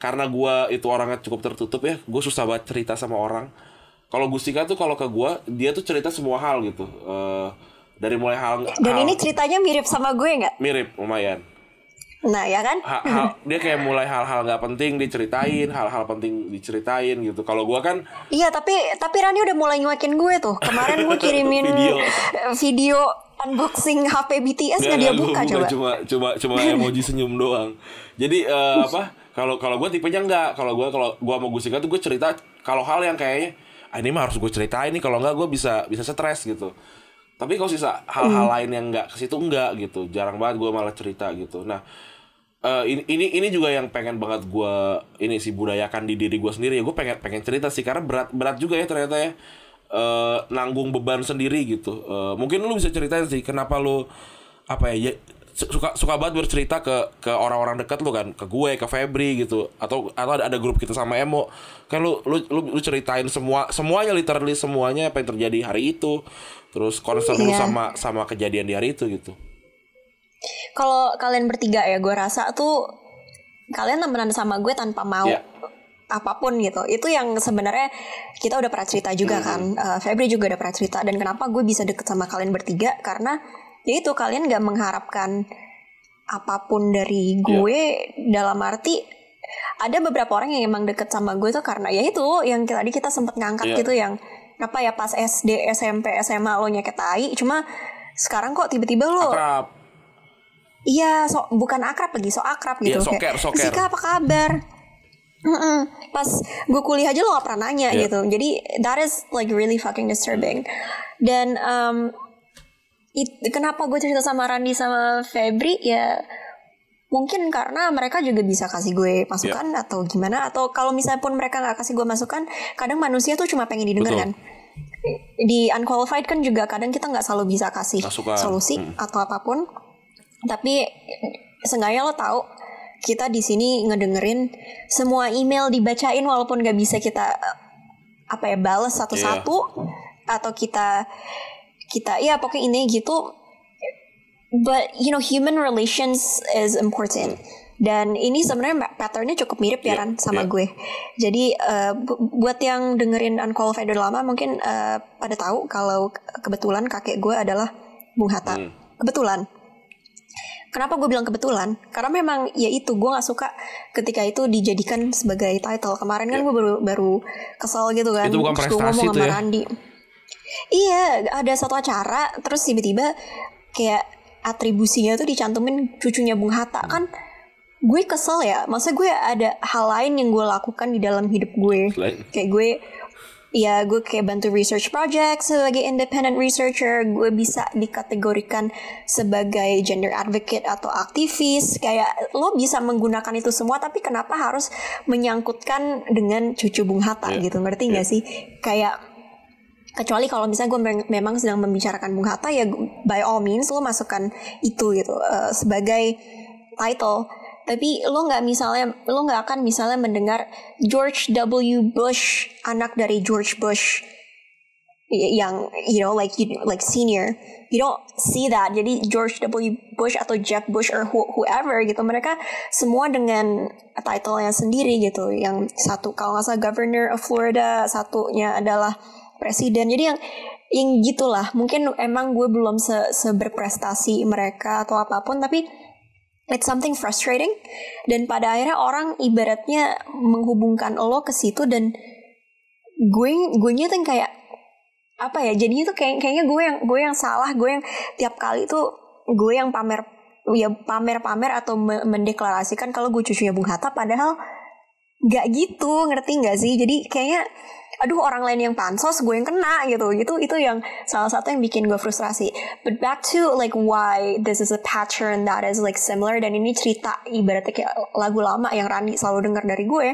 karena gue itu orangnya cukup tertutup ya gue susah banget cerita sama orang kalau Gustika tuh kalau ke gue dia tuh cerita semua hal gitu Eh, dari mulai hal Dan hal- ini ceritanya mirip sama gue nggak? mirip lumayan Nah ya kan? Ha- hal- dia kayak mulai hal-hal nggak penting diceritain hal-hal penting diceritain gitu kalau gue kan Iya tapi tapi Rani udah mulai nyuekin gue tuh. Kemarin gue kirimin Video. video unboxing HP BTS nggak dia buka gua coba. cuma cuma cuma emoji senyum doang jadi eh, apa kalau kalau gue tipenya enggak. Kalau gue kalau gue mau Gusika tuh gue cerita kalau hal yang kayaknya ah, ini mah harus gue ceritain nih kalau enggak gue bisa bisa stres gitu. Tapi kalau sisa hal-hal lain yang enggak ke situ enggak gitu. Jarang banget gue malah cerita gitu. Nah eh, ini ini ini juga yang pengen banget gue ini sih budayakan di diri gue sendiri. Ya gue pengen pengen cerita sih karena berat berat juga ya ternyata ya eh, nanggung beban sendiri gitu. Eh, mungkin lu bisa ceritain sih kenapa lu apa ya, ya suka suka banget bercerita ke ke orang-orang dekat lu kan ke gue ke Febri gitu atau atau ada, ada grup kita sama Emo kan lu, lu lu lu ceritain semua semuanya literally semuanya apa yang terjadi hari itu terus concern lu Iya. sama sama kejadian di hari itu gitu Kalau kalian bertiga ya gue rasa tuh kalian temenan sama gue tanpa mau Iya. apa pun gitu. Itu yang sebenarnya kita udah pernah cerita juga kan. Eh, Febri juga udah pernah cerita dan kenapa gue bisa deket sama kalian bertiga karena ya itu kalian gak mengharapkan apa pun dari gue dalam arti ada beberapa orang yang emang deket sama gue tuh karena ya itu yang tadi kita sempet ngangkat Iya. gitu yang apa ya pas SD SMP SMA lo nyeket tai cuma sekarang kok tiba-tiba lo Akrab. Iya, so bukan akrab lagi, so akrab gitu. Iya, soker, Kayak, soker. Zika apa kabar? Mm-mm. Pas gue kuliah aja lo gak pernah nanya Iya. gitu. Jadi that is like really fucking disturbing. Dan um, it- kenapa gue cerita sama Randi sama Febri ya mungkin karena mereka juga bisa kasih gue masukan Iya. atau gimana atau kalau misalnya pun mereka nggak kasih gue masukan kadang manusia tuh cuma pengen didengar Betul. kan di unqualified kan juga kadang kita nggak selalu bisa kasih Masukan. solusi Hmm. atau apa pun tapi seenggaknya lo tahu kita di sini ngedengerin semua email dibacain walaupun nggak bisa kita eh, apa ya balas satu-satu atau kita kita ya pokoknya ini gitu but you know human relations is important dan ini sebenarnya patternnya cukup mirip ya kan sama iya. gue jadi bu- buat yang dengerin unqualified udah lama mungkin eh, pada tahu kalau ke- kebetulan kakek gue adalah Bung Hatta Hmm. kebetulan Kenapa gue bilang kebetulan? Karena memang ya itu gue nggak suka ketika itu dijadikan sebagai title. Kemarin kan gue baru baru kesel gitu kan. Itu bukan Terus gue prestasi ngomong tuh sama ya? Randi. Iya, ada satu acara terus tiba-tiba kayak atribusinya tuh dicantumin cucunya Bung Hatta kan. Gue kesel ya. Maksudnya gue ada hal lain yang gue lakukan di dalam hidup gue. Selain- Kayak gue ya gue kayak bantu research project sebagai independent researcher gue bisa dikategorikan sebagai gender advocate atau aktivis kayak lo bisa menggunakan itu semua tapi kenapa harus menyangkutkan dengan cucu Bung Hatta Iya. gitu ngerti nggak sih kayak kecuali kalau misalnya gue mem- memang sedang membicarakan Bung Hatta ya by all means lo masukkan itu gitu eh, sebagai title. Tapi lo nggak misalnya lo nggak akan misalnya mendengar George W. Bush anak dari George Bush yang you know like you, like senior. You don't see that. Jadi George W. Bush atau Jeb Bush or who- whoever gitu mereka semua dengan title yang sendiri gitu. Yang satu kalau nggak salah governor of Florida satunya adalah presiden. Jadi yang yang gitulah. Mungkin emang gue belum se seberprestasi mereka atau apa pun tapi it's something frustrating. Dan pada akhirnya orang ibaratnya menghubungkan lo ke situ dan gue gue tuh yang kayak apa ya jadinya tuh kayak kayaknya gue yang gue yang salah gue yang tiap kali tuh gue yang pamer ya pamer-pamer atau me- mendeklarasikan kalau gue cucunya Bung Hatta padahal nggak gitu ngerti nggak sih? Jadi kayaknya aduh orang lain yang pansos gue yang kena gitu. Gitu itu yang salah satu yang bikin gue frustrasi. But back to like why this is a pattern that is like similar dan ini cerita ibaratnya kayak lagu lama yang Randi selalu dengar dari gue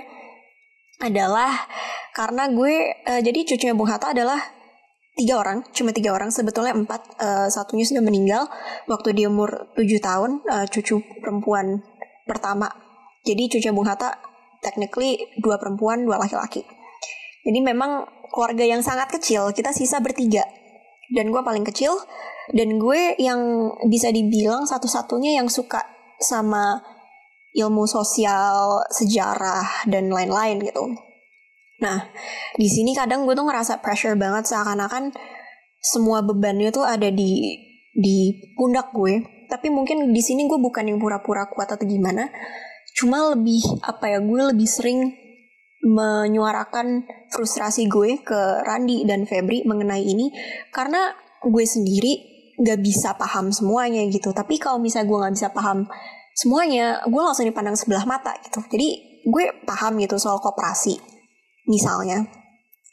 adalah karena gue eh, jadi cucunya Bung Hatta adalah tiga orang cuma tiga orang sebetulnya empat Eh, satunya sudah meninggal waktu dia umur tujuh tahun eh, cucu perempuan pertama. Jadi cucunya Bung Hatta technically dua perempuan dua laki-laki jadi memang keluarga yang sangat kecil kita sisa bertiga dan gue paling kecil dan gue yang bisa dibilang satu-satunya yang suka sama ilmu sosial sejarah dan lain-lain gitu Nah, di sini kadang gue tuh ngerasa pressure banget seakan-akan semua bebannya tuh ada di di pundak gue. Tapi mungkin di sini gue bukan yang pura-pura kuat atau gimana. Cuma lebih apa ya, gue lebih sering menyuarakan frustrasi gue ke Randi dan Febri mengenai ini karena gue sendiri gak bisa paham semuanya gitu. Tapi kalau misalnya gue gak bisa paham semuanya, gue langsung dipandang sebelah mata gitu. Jadi gue paham gitu soal kooperasi misalnya.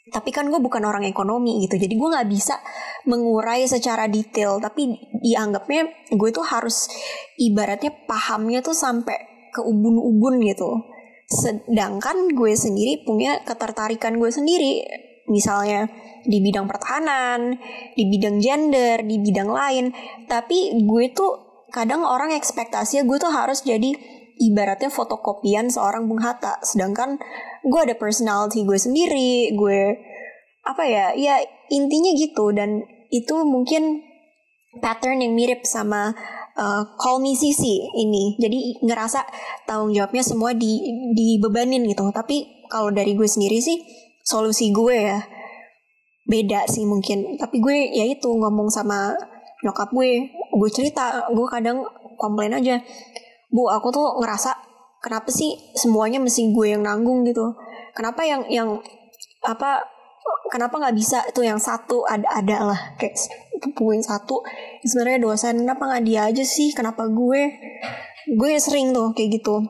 Tapi kan gue bukan orang ekonomi gitu, jadi gue nggak bisa mengurai secara detail. Tapi dianggapnya gue tuh harus ibaratnya pahamnya tuh sampai ke ubun-ubun gitu. Sedangkan gue sendiri punya ketertarikan gue sendiri, misalnya di bidang pertahanan, di bidang gender, di bidang lain. Tapi gue tuh kadang orang ekspektasinya gue tuh harus jadi ibaratnya fotokopian seorang Bung Hatta. Sedangkan gue ada personality gue sendiri, gue apa ya, ya intinya gitu dan itu mungkin pattern yang mirip sama uh, Call Me Sisi ini. Jadi ngerasa tanggung jawabnya semua di dibebanin gitu. Tapi kalau dari gue sendiri sih solusi gue ya beda sih mungkin. Tapi gue ya itu ngomong sama nyokap gue, gue cerita, gue kadang komplain aja. Bu, aku tuh ngerasa kenapa sih semuanya mesti gue yang nanggung gitu? Kenapa yang yang apa kenapa nggak bisa? Tuh yang satu ada ada lah. Kayak punya satu. Sebenarnya dosen kenapa nggak dia aja sih? Kenapa gue? Gue sering tuh kayak gitu.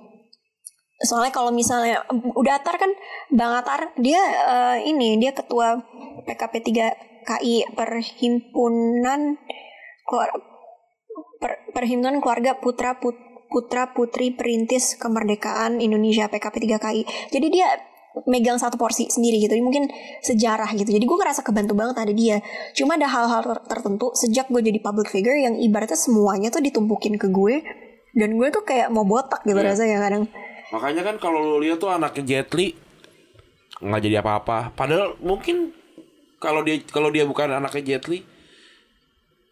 Soalnya kalau misalnya udah Atar kan? Bang Atar dia uh, ini dia ketua PKP 3 KI Perhimpunan per, Perhimpunan Keluarga Putra Put, Putra Putri Perintis Kemerdekaan Indonesia PKP 3 KI jadi dia megang satu porsi sendiri gitu. Jadi mungkin sejarah gitu. Jadi gue ngerasa kebantu banget ada dia. Cuma ada hal-hal tertentu sejak gue jadi public figure yang ibaratnya semuanya tuh ditumpukin ke gue dan gue tuh kayak mau botak gitu yeah. rasanya kadang. Makanya kan kalau lu lihat tuh anaknya Jet Li nggak jadi apa-apa. Padahal mungkin kalau dia kalau dia bukan anaknya Jet Li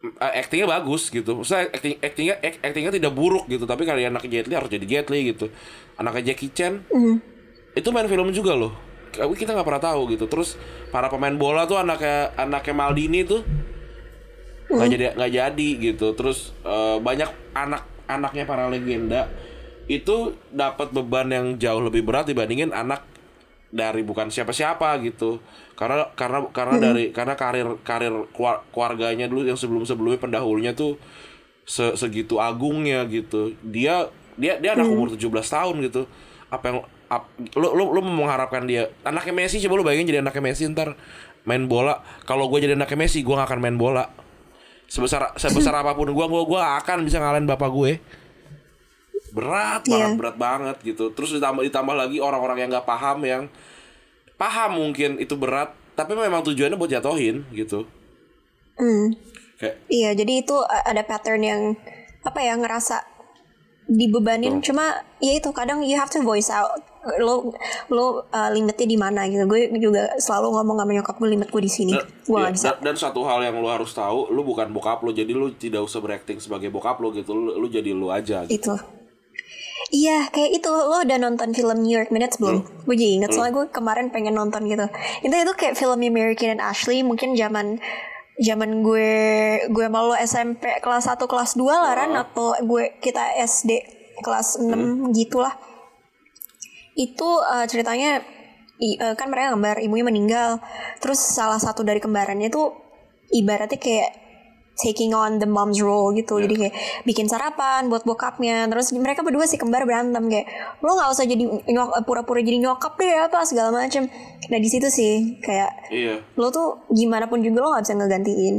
uh, actingnya bagus gitu. Saya acting actingnya actingnya tidak buruk gitu. Tapi kalau anaknya Jet Li harus jadi Jet Li gitu. Anaknya Jackie Chan mm. Itu main film juga loh. Tapi kita nggak pernah tahu gitu. Terus para pemain bola tuh anaknya anaknya Maldini tuh nggak mm. jadi nggak jadi gitu. Terus uh, banyak anak anaknya para legenda itu dapat beban yang jauh lebih berat dibandingin anak dari bukan siapa-siapa gitu karena karena karena hmm. dari karena karir karir keluarganya dulu yang sebelum sebelumnya pendahulunya tuh se, segitu agungnya gitu dia dia dia anak hmm. umur 17 tahun gitu apa yang ap, lu, lu lu mengharapkan dia anaknya Messi coba lu bayangin jadi anaknya Messi ntar main bola. Kalau gue jadi anaknya Messi gue gak akan main bola. Sebesar sebesar apa pun gue gue gue akan bisa ngalahin bapak gue. Berat yeah. banget berat banget gitu. Terus ditambah ditambah lagi orang-orang yang nggak paham yang paham mungkin itu berat tapi memang tujuannya buat jatohin gitu. Mm. kayak iya jadi itu ada pattern yang apa ya ngerasa dibebanin. Tuh. cuma ya itu kadang you have to voice out lo lo uh, limitnya di mana gitu gue juga selalu ngomong sama nyokap gue limit gue di sini gue ya, bisa dan, dan satu hal yang lo harus tahu lo bukan bokap lo jadi lo tidak usah berakting sebagai bokap lo gitu lo, lo jadi lo aja gitu. itu Iya, kayak itu lo udah nonton film New York Minutes belum? Hmm. Gue jadi inget hmm. soalnya gue kemarin pengen nonton gitu. Itu itu kayak film American and Ashley mungkin zaman zaman gue gue malu SMP kelas 1 kelas 2 lah kan atau gue kita SD kelas 6 hmm. gitulah. Itu uh, ceritanya i, uh, kan mereka gambar ibunya meninggal. Terus salah satu dari kembarannya tuh ibaratnya kayak taking on the mom's role gitu yeah. jadi kayak bikin sarapan buat bokapnya terus mereka berdua sih kembar berantem kayak lo nggak usah jadi nyok pura-pura jadi nyokap deh apa segala macem nah di situ sih kayak yeah. lo tuh gimana pun juga lo nggak bisa ngegantiin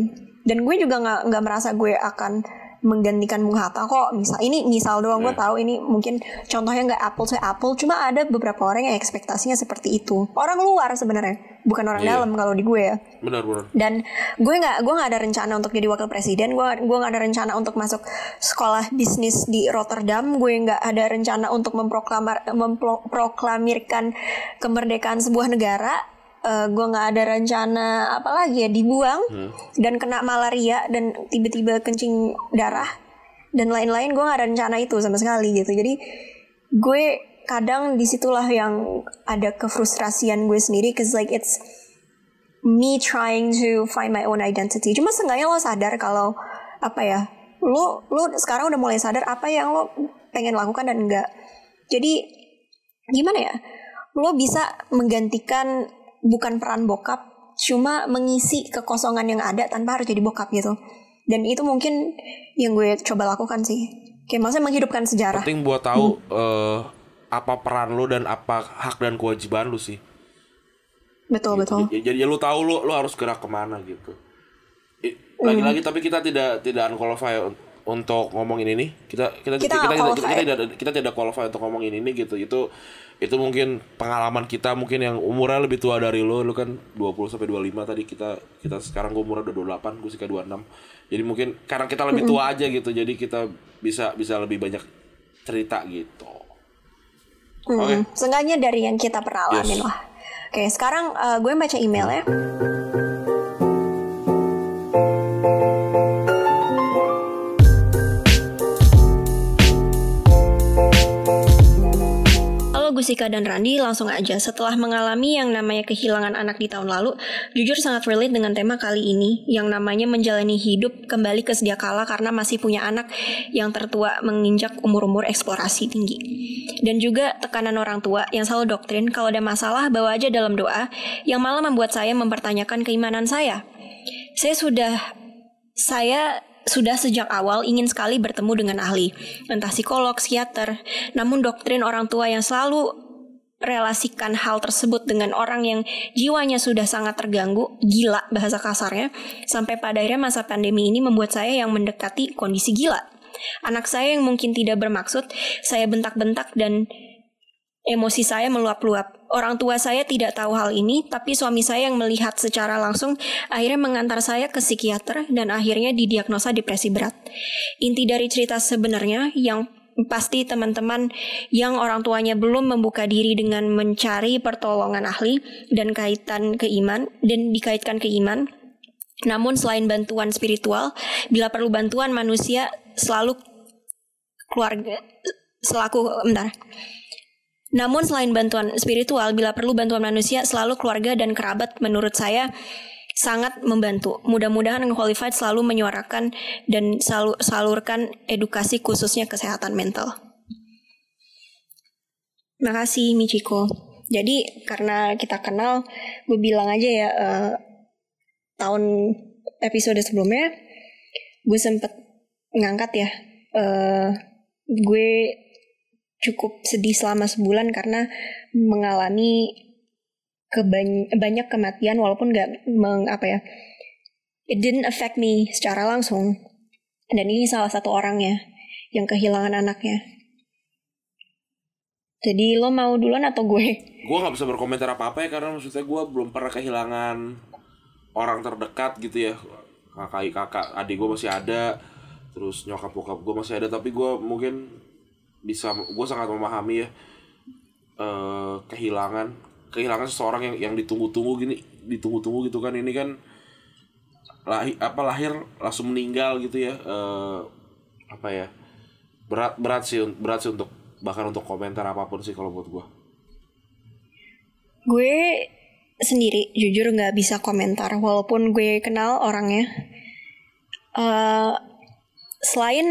dan gue juga nggak nggak merasa gue akan menggantikan Bung Hatta. Kok misal ini misal doang gue hmm. tahu ini mungkin contohnya nggak apple to apple cuma ada beberapa orang yang ekspektasinya seperti itu. Orang luar sebenarnya bukan orang yeah. dalam kalau di gue ya. Benar benar. Dan gue nggak gue nggak ada rencana untuk jadi wakil presiden gue gue nggak ada rencana untuk masuk sekolah bisnis di Rotterdam gue nggak ada rencana untuk memproklamir memproklamirkan kemerdekaan sebuah negara uh, gue nggak ada rencana apa lagi ya dibuang hmm. dan kena malaria dan tiba-tiba kencing darah dan lain-lain gue nggak ada rencana itu sama sekali gitu. Jadi gue kadang di situlah yang ada kefrustrasian gue sendiri cause like it's me trying to find my own identity. Cuma seenggaknya lo sadar kalau apa ya lo lo sekarang udah mulai sadar apa yang lo pengen lakukan dan enggak jadi gimana ya lo bisa menggantikan bukan peran bokap cuma mengisi kekosongan yang ada tanpa harus jadi bokap gitu. Dan itu mungkin yang gue coba lakukan sih. Kayak maksudnya menghidupkan sejarah. Penting buat tahu hmm. uh, apa peran lo dan apa hak dan kewajiban lo sih. Betul gitu. betul. Jadi, jadi ya lo tahu lo lo harus gerak ke mana gitu. Lagi-lagi hmm. tapi kita tidak tidak unqualified untuk ngomongin ini. Kita kita kita kita, kita, kita, kita, kita tidak kita tidak qualify untuk ngomongin ini gitu. Itu itu mungkin pengalaman kita mungkin yang umurnya lebih tua dari lo. Lo kan 20 sampai 25 tadi kita kita sekarang gue umurnya udah 28 gue sih kayak 26 jadi mungkin karena kita lebih tua aja gitu jadi kita bisa bisa lebih banyak cerita gitu. Hmm, oke. okay. seenggaknya dari yang kita pernah alamin yes. lah. Oke sekarang uh, gue baca email ya Musika dan Randi, langsung aja. Setelah mengalami yang namanya kehilangan anak di tahun lalu, jujur sangat relate dengan tema kali ini, yang namanya menjalani hidup kembali ke sedia kala karena masih punya anak yang tertua menginjak umur-umur eksplorasi tinggi. Dan juga tekanan orang tua yang selalu doktrin kalau ada masalah bawa aja dalam doa, yang malah membuat saya mempertanyakan keimanan saya. Saya sudah saya sudah sejak awal ingin sekali bertemu dengan ahli, entah psikolog, psikiater. Namun doktrin orang tua yang selalu relasikan hal tersebut dengan orang yang jiwanya sudah sangat terganggu, gila bahasa kasarnya, sampai pada akhirnya masa pandemi ini membuat saya yang mendekati kondisi gila. Anak saya yang mungkin tidak bermaksud, saya bentak-bentak dan Emosi saya meluap-luap. Orang tua saya tidak tahu hal ini, tapi suami saya yang melihat secara langsung akhirnya mengantar saya ke psikiater dan akhirnya didiagnosa depresi berat. Inti dari cerita sebenarnya yang pasti teman-teman yang orang tuanya belum membuka diri dengan mencari pertolongan ahli dan kaitan ke iman dan dikaitkan ke iman. Namun selain bantuan spiritual, bila perlu bantuan manusia selalu keluarga selaku bentar namun selain bantuan spiritual, bila perlu bantuan manusia, selalu keluarga dan kerabat menurut saya sangat membantu. Mudah-mudahan Qualified selalu menyuarakan dan selalu salurkan edukasi khususnya kesehatan mental. Makasih Michiko. Jadi karena kita kenal, gue bilang aja ya uh, tahun episode sebelumnya gue sempet ngangkat ya uh, gue cukup sedih selama sebulan karena mengalami kebany banyak kematian walaupun nggak meng apa ya it didn't affect me secara langsung. Dan ini salah satu orangnya yang kehilangan anaknya. Jadi lo mau duluan atau gue? Gue nggak bisa berkomentar apa apa ya karena maksudnya gue belum pernah kehilangan orang terdekat gitu ya. Kakak kakak adik gue masih ada terus nyokap bokap gue masih ada tapi gue mungkin bisa gue sangat memahami ya uh, kehilangan kehilangan seseorang yang yang ditunggu-tunggu gini ditunggu-tunggu gitu kan. Ini kan lahir apa lahir langsung meninggal gitu ya uh, apa ya berat berat sih berat sih untuk bahkan untuk komentar apa pun sih kalau buat gue gue sendiri jujur nggak bisa komentar walaupun gue kenal orangnya. Uh, selain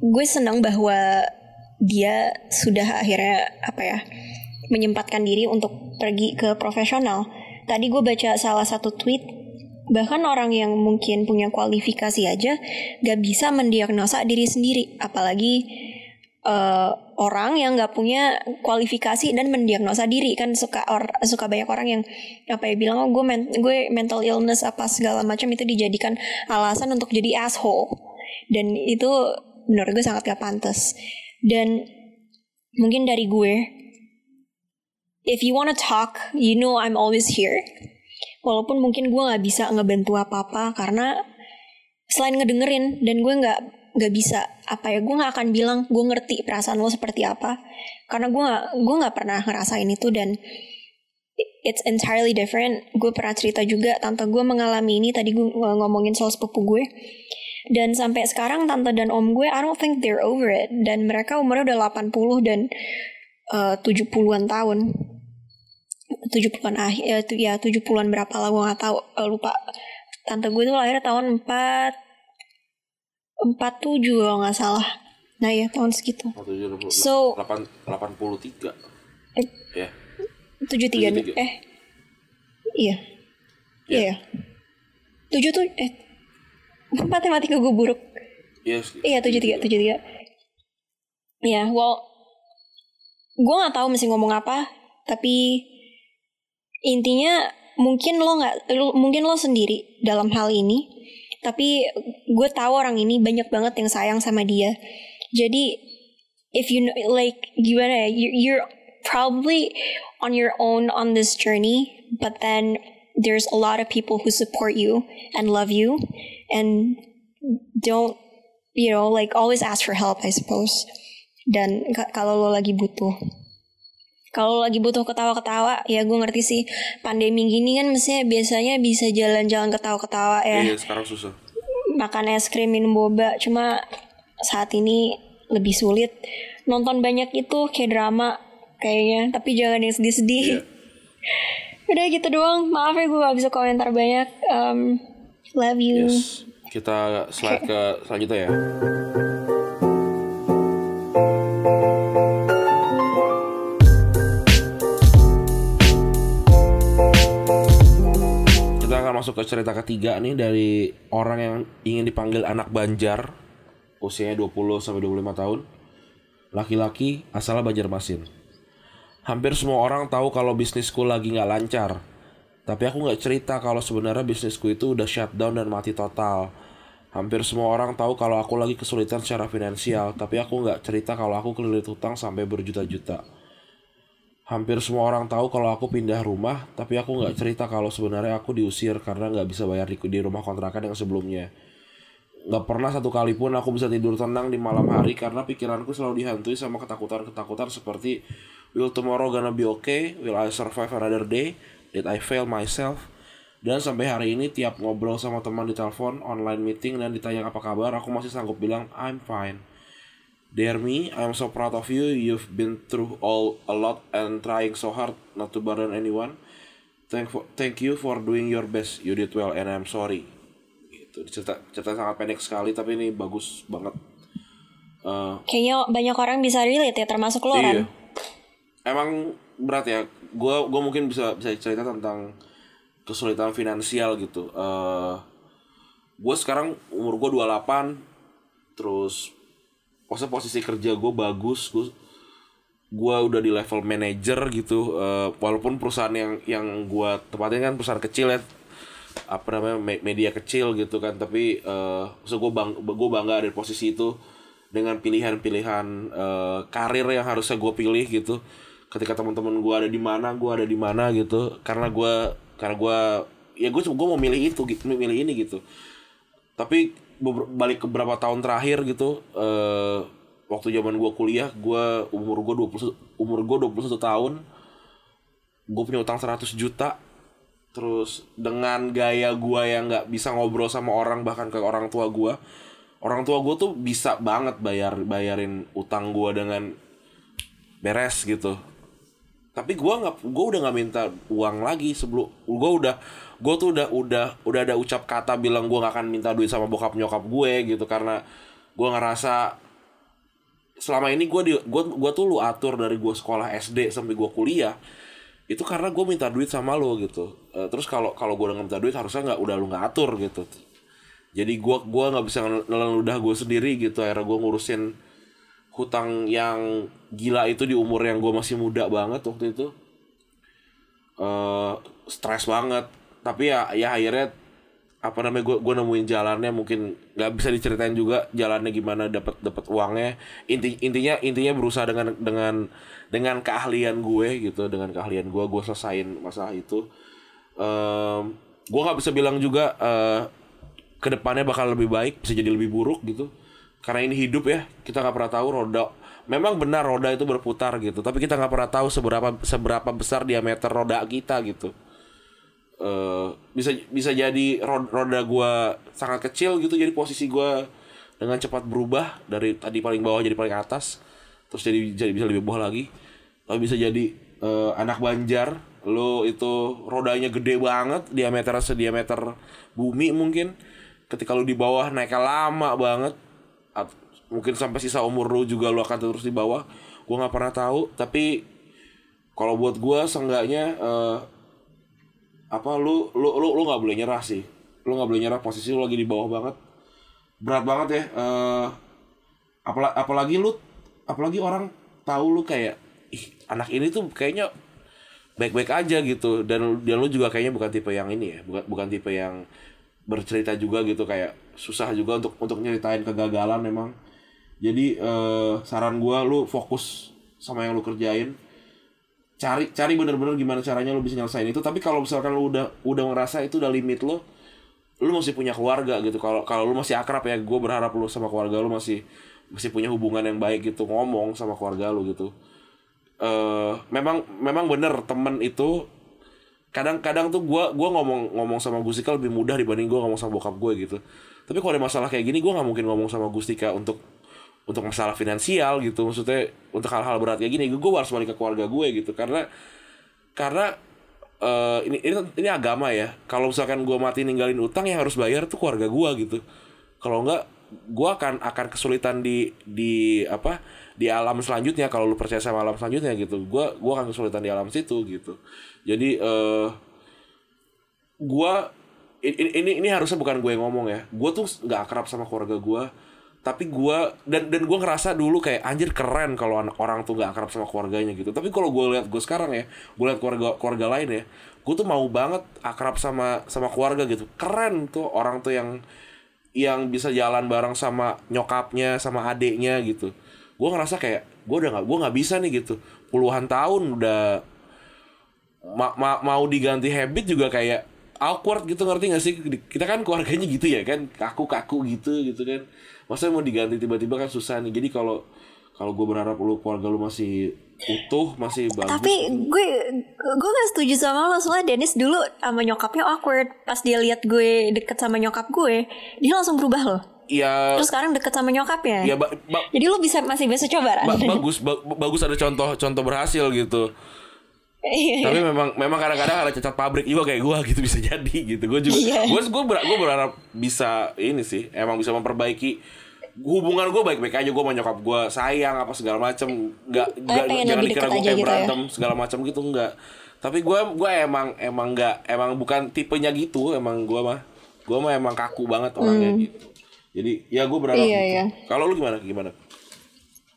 gue senang bahwa dia sudah akhirnya apa ya menyempatkan diri untuk pergi ke profesional. Tadi gue baca salah satu tweet bahkan orang yang mungkin punya kualifikasi aja gak bisa mendiagnosa diri sendiri, apalagi uh, orang yang gak punya kualifikasi dan mendiagnosa diri. Kan suka or, suka banyak orang yang apa ya bilang oh gue men gue mental illness apa segala macam itu dijadikan alasan untuk jadi asshole. Dan itu menurut gue sangat gak pantas dan mungkin dari gue, if you wanna talk, you know I'm always here. Walaupun mungkin gue nggak bisa ngebantu apa-apa karena selain ngedengerin dan gue nggak nggak bisa apa ya gue nggak akan bilang gue ngerti perasaan lo seperti apa. Karena gue gak, gue nggak pernah ngerasain itu dan it's entirely different. Gue pernah cerita juga tante gue mengalami ini tadi gue ngomongin soal sepupu gue dan sampai sekarang tante dan om gue I don't think they're over it. Dan mereka umurnya udah 80 dan uh, 70-an tahun. 70-an akhir ya, ya 70-an berapa lah gue gak tahu uh, lupa. Tante gue tuh lahir tahun 4 47 kalau nggak salah. Nah ya tahun segitu. so 8, 83. Eh, ya. 73, 73. eh. Iya. Iya. Yeah. Yeah. 7 tuh eh matematika gue buruk? Yes. iya tujuh tiga tujuh tiga. Ya well gue nggak tahu mesti ngomong apa tapi intinya mungkin lo nggak mungkin lo sendiri dalam hal ini tapi gue tahu orang ini banyak banget yang sayang sama dia. Jadi if you know, like gimana ya you're probably on your own on this journey but then there's a lot of people who support you and love you and don't you know like always ask for help I suppose. Dan kalau lo lagi butuh. Kalau lagi butuh ketawa-ketawa ya gue ngerti sih pandemi gini kan mestinya biasanya bisa jalan-jalan ketawa-ketawa ya. Iya sekarang susah. Makan es krim minum boba cuma saat ini lebih sulit. Nonton banyak itu kayak drama kayaknya. Tapi jangan yang sedih-sedih. Iya. udah gitu doang. Maaf ya gue gak bisa komentar banyak. Um, love you Yes. Kita slide ke selanjutnya ya. Kita akan masuk ke cerita ketiga nih dari orang yang ingin dipanggil anak Banjar. Usianya 20 sampai 25 tahun. Laki-laki asal Banjarmasin. Hampir semua orang tahu kalau bisnisku lagi nggak lancar. Tapi aku nggak cerita kalau sebenarnya bisnisku itu udah shutdown dan mati total. Hampir semua orang tahu kalau aku lagi kesulitan secara finansial, tapi aku nggak cerita kalau aku kelilit hutang sampai berjuta-juta. Hampir semua orang tahu kalau aku pindah rumah, tapi aku nggak cerita kalau sebenarnya aku diusir karena nggak bisa bayar di, di rumah kontrakan yang sebelumnya. Nggak pernah satu kali pun aku bisa tidur tenang di malam hari karena pikiranku selalu dihantui sama ketakutan-ketakutan seperti Will tomorrow gonna be okay? Will I survive another day? Did I fail myself? Dan sampai hari ini tiap ngobrol sama teman di telepon, online meeting dan ditanya apa kabar, aku masih sanggup bilang I'm fine. Dear me, I'm so proud of you. You've been through all a lot and trying so hard not to burden anyone. Thank for, thank you for doing your best. You did well and I'm sorry. Gitu. Cerita cerita sangat pendek sekali tapi ini bagus banget. Eh, kayaknya banyak orang bisa relate ya termasuk lo Iya. Emang berat ya. Gua gua mungkin bisa bisa cerita tentang kesulitan finansial gitu. Eh gue sekarang umur gue 28 terus maksudnya posisi kerja gue bagus gue gue udah di level manager gitu. Eh, walaupun perusahaan yang yang gue tempatin kan perusahaan kecil ya apa namanya me- media kecil gitu kan. Tapi eh maksud gue bang gue bangga ada di posisi itu dengan pilihan-pilihan eh, karir yang harusnya gue pilih gitu ketika teman-teman gue ada di mana gue ada di mana gitu. Karena gue karena gue ya gue gue mau milih itu gitu milih ini gitu. Tapi balik ke beberapa tahun terakhir gitu eh waktu zaman gue kuliah gue umur gue 20 umur gue 21 tahun gue punya utang 100 juta. Terus dengan gaya gue yang nggak bisa ngobrol sama orang bahkan ke orang tua gue orang tua gue tuh bisa banget bayar bayarin utang gue dengan beres gitu tapi gue nggak gue udah nggak minta uang lagi sebelum gue udah gue tuh udah udah udah ada ucap kata bilang gue gak akan minta duit sama bokap nyokap gue gitu karena gue ngerasa selama ini gue di gue gue tuh lu atur dari gue sekolah SD sampai gue kuliah itu karena gue minta duit sama lo gitu. Eh, terus kalau kalau gue nggak minta duit harusnya nggak udah lu nggak atur gitu. Jadi gue gua nggak bisa nelen ludah gue sendiri gitu akhirnya gue ngurusin hutang yang gila itu di umur yang gue masih muda banget waktu itu eh stres banget. Tapi ya ya akhirnya apa namanya gue gue nemuin jalannya. Mungkin nggak bisa diceritain juga jalannya gimana dapat dapat uangnya. Inti intinya intinya berusaha dengan dengan dengan keahlian gue gitu dengan keahlian gue gue selesain masalah itu. Em, gue nggak bisa bilang juga eh ke depannya bakal lebih baik bisa jadi lebih buruk gitu karena ini hidup ya kita nggak pernah tahu roda. Memang benar roda itu berputar gitu tapi kita nggak pernah tahu seberapa seberapa besar diameter roda kita gitu. Eh bisa bisa jadi ro- roda gua sangat kecil gitu jadi posisi gua dengan cepat berubah dari tadi paling bawah jadi paling atas terus jadi jadi bisa lebih bawah lagi. Tapi bisa jadi eh, anak banjar lo itu rodanya gede banget diameter sediameter bumi mungkin. Ketika lu di bawah naiknya lama banget mungkin sampai sisa umur lu juga lu akan terus di bawah. Gua nggak pernah tahu tapi kalau buat gua seenggaknya eh, apa lu lu lu lu nggak boleh nyerah sih. Lu nggak boleh nyerah posisi lu lagi di bawah banget. Berat banget ya eh apalagi apalagi lu apalagi orang tahu lu kayak ih anak ini tuh kayaknya baik-baik aja gitu. Dan dan lu juga kayaknya bukan tipe yang ini ya bukan bukan tipe yang bercerita juga gitu kayak susah juga untuk untuk nyeritain kegagalan memang. Jadi eh, saran gua lu fokus sama yang lu kerjain. Cari cari bener-bener gimana caranya lu bisa nyelesain itu. Tapi kalau misalkan lu udah udah ngerasa itu udah limit lu lu masih punya keluarga gitu. Kalau kalau lu masih akrab ya gue berharap lu sama keluarga lu masih masih punya hubungan yang baik gitu ngomong sama keluarga lu gitu. Eh memang memang bener temen itu kadang-kadang tuh gue gua ngomong ngomong sama Gustika lebih mudah dibanding gue ngomong sama bokap gue gitu tapi kalau ada masalah kayak gini gue nggak mungkin ngomong sama Gustika untuk untuk masalah finansial gitu. Maksudnya untuk hal-hal berat kayak gini gue harus balik ke keluarga gue gitu. Karena karena eh, ini ini ini agama ya. Kalau misalkan gue mati ninggalin utang yang harus bayar tuh keluarga gue gitu. Kalau enggak gue akan akan kesulitan di di apa di alam selanjutnya kalau lu percaya sama alam selanjutnya gitu. Gue gua akan kesulitan di alam situ gitu. Jadi eh gua ini, ini ini harusnya bukan gue yang ngomong ya. Gue tuh nggak akrab sama keluarga gue tapi gua dan dan gue ngerasa dulu kayak anjir keren kalau orang tuh nggak akrab sama keluarganya gitu. Tapi kalau gue lihat gue sekarang ya gue lihat keluarga keluarga lain ya gue tuh mau banget akrab sama sama keluarga gitu. Keren tuh orang tuh yang yang bisa jalan bareng sama nyokapnya sama adeknya gitu. Gue ngerasa kayak gue udah nggak gue nggak bisa nih gitu. Puluhan tahun udah ma- ma- mau diganti habit juga kayak awkward gitu ngerti gak sih? Kita kan keluarganya gitu ya kan? Kaku-kaku gitu gitu kan? Masa mau diganti tiba-tiba kan susah nih. Jadi kalau kalau gue berharap lu keluarga lu masih utuh masih bagus Tapi gue gue gak setuju sama lo. Soalnya Dennis dulu sama nyokapnya awkward. Pas dia lihat gue deket sama nyokap gue dia langsung berubah loh. ya Terus sekarang deket sama nyokapnya. ya ba- Jadi lo bisa masih bisa coba ba- bagus ba- bagus ada contoh contoh berhasil gitu. Iya. Tapi memang memang kadang-kadang ada cacat pabrik juga kayak gue gitu bisa jadi gitu gue juga Iya. gue gue ber, gue berharap bisa ini sih emang bisa memperbaiki hubungan gue baik-baik aja gue sama nyokap gue sayang apa segala macem nggak nggak jangan dikira gue kayak gitu ya. segala macam gitu enggak tapi gue gue emang emang nggak emang bukan tipenya gitu emang gue mah gue mah emang kaku banget orangnya gitu jadi ya gue berharap Hmm. Iya, gitu. iya. kalau lu gimana gimana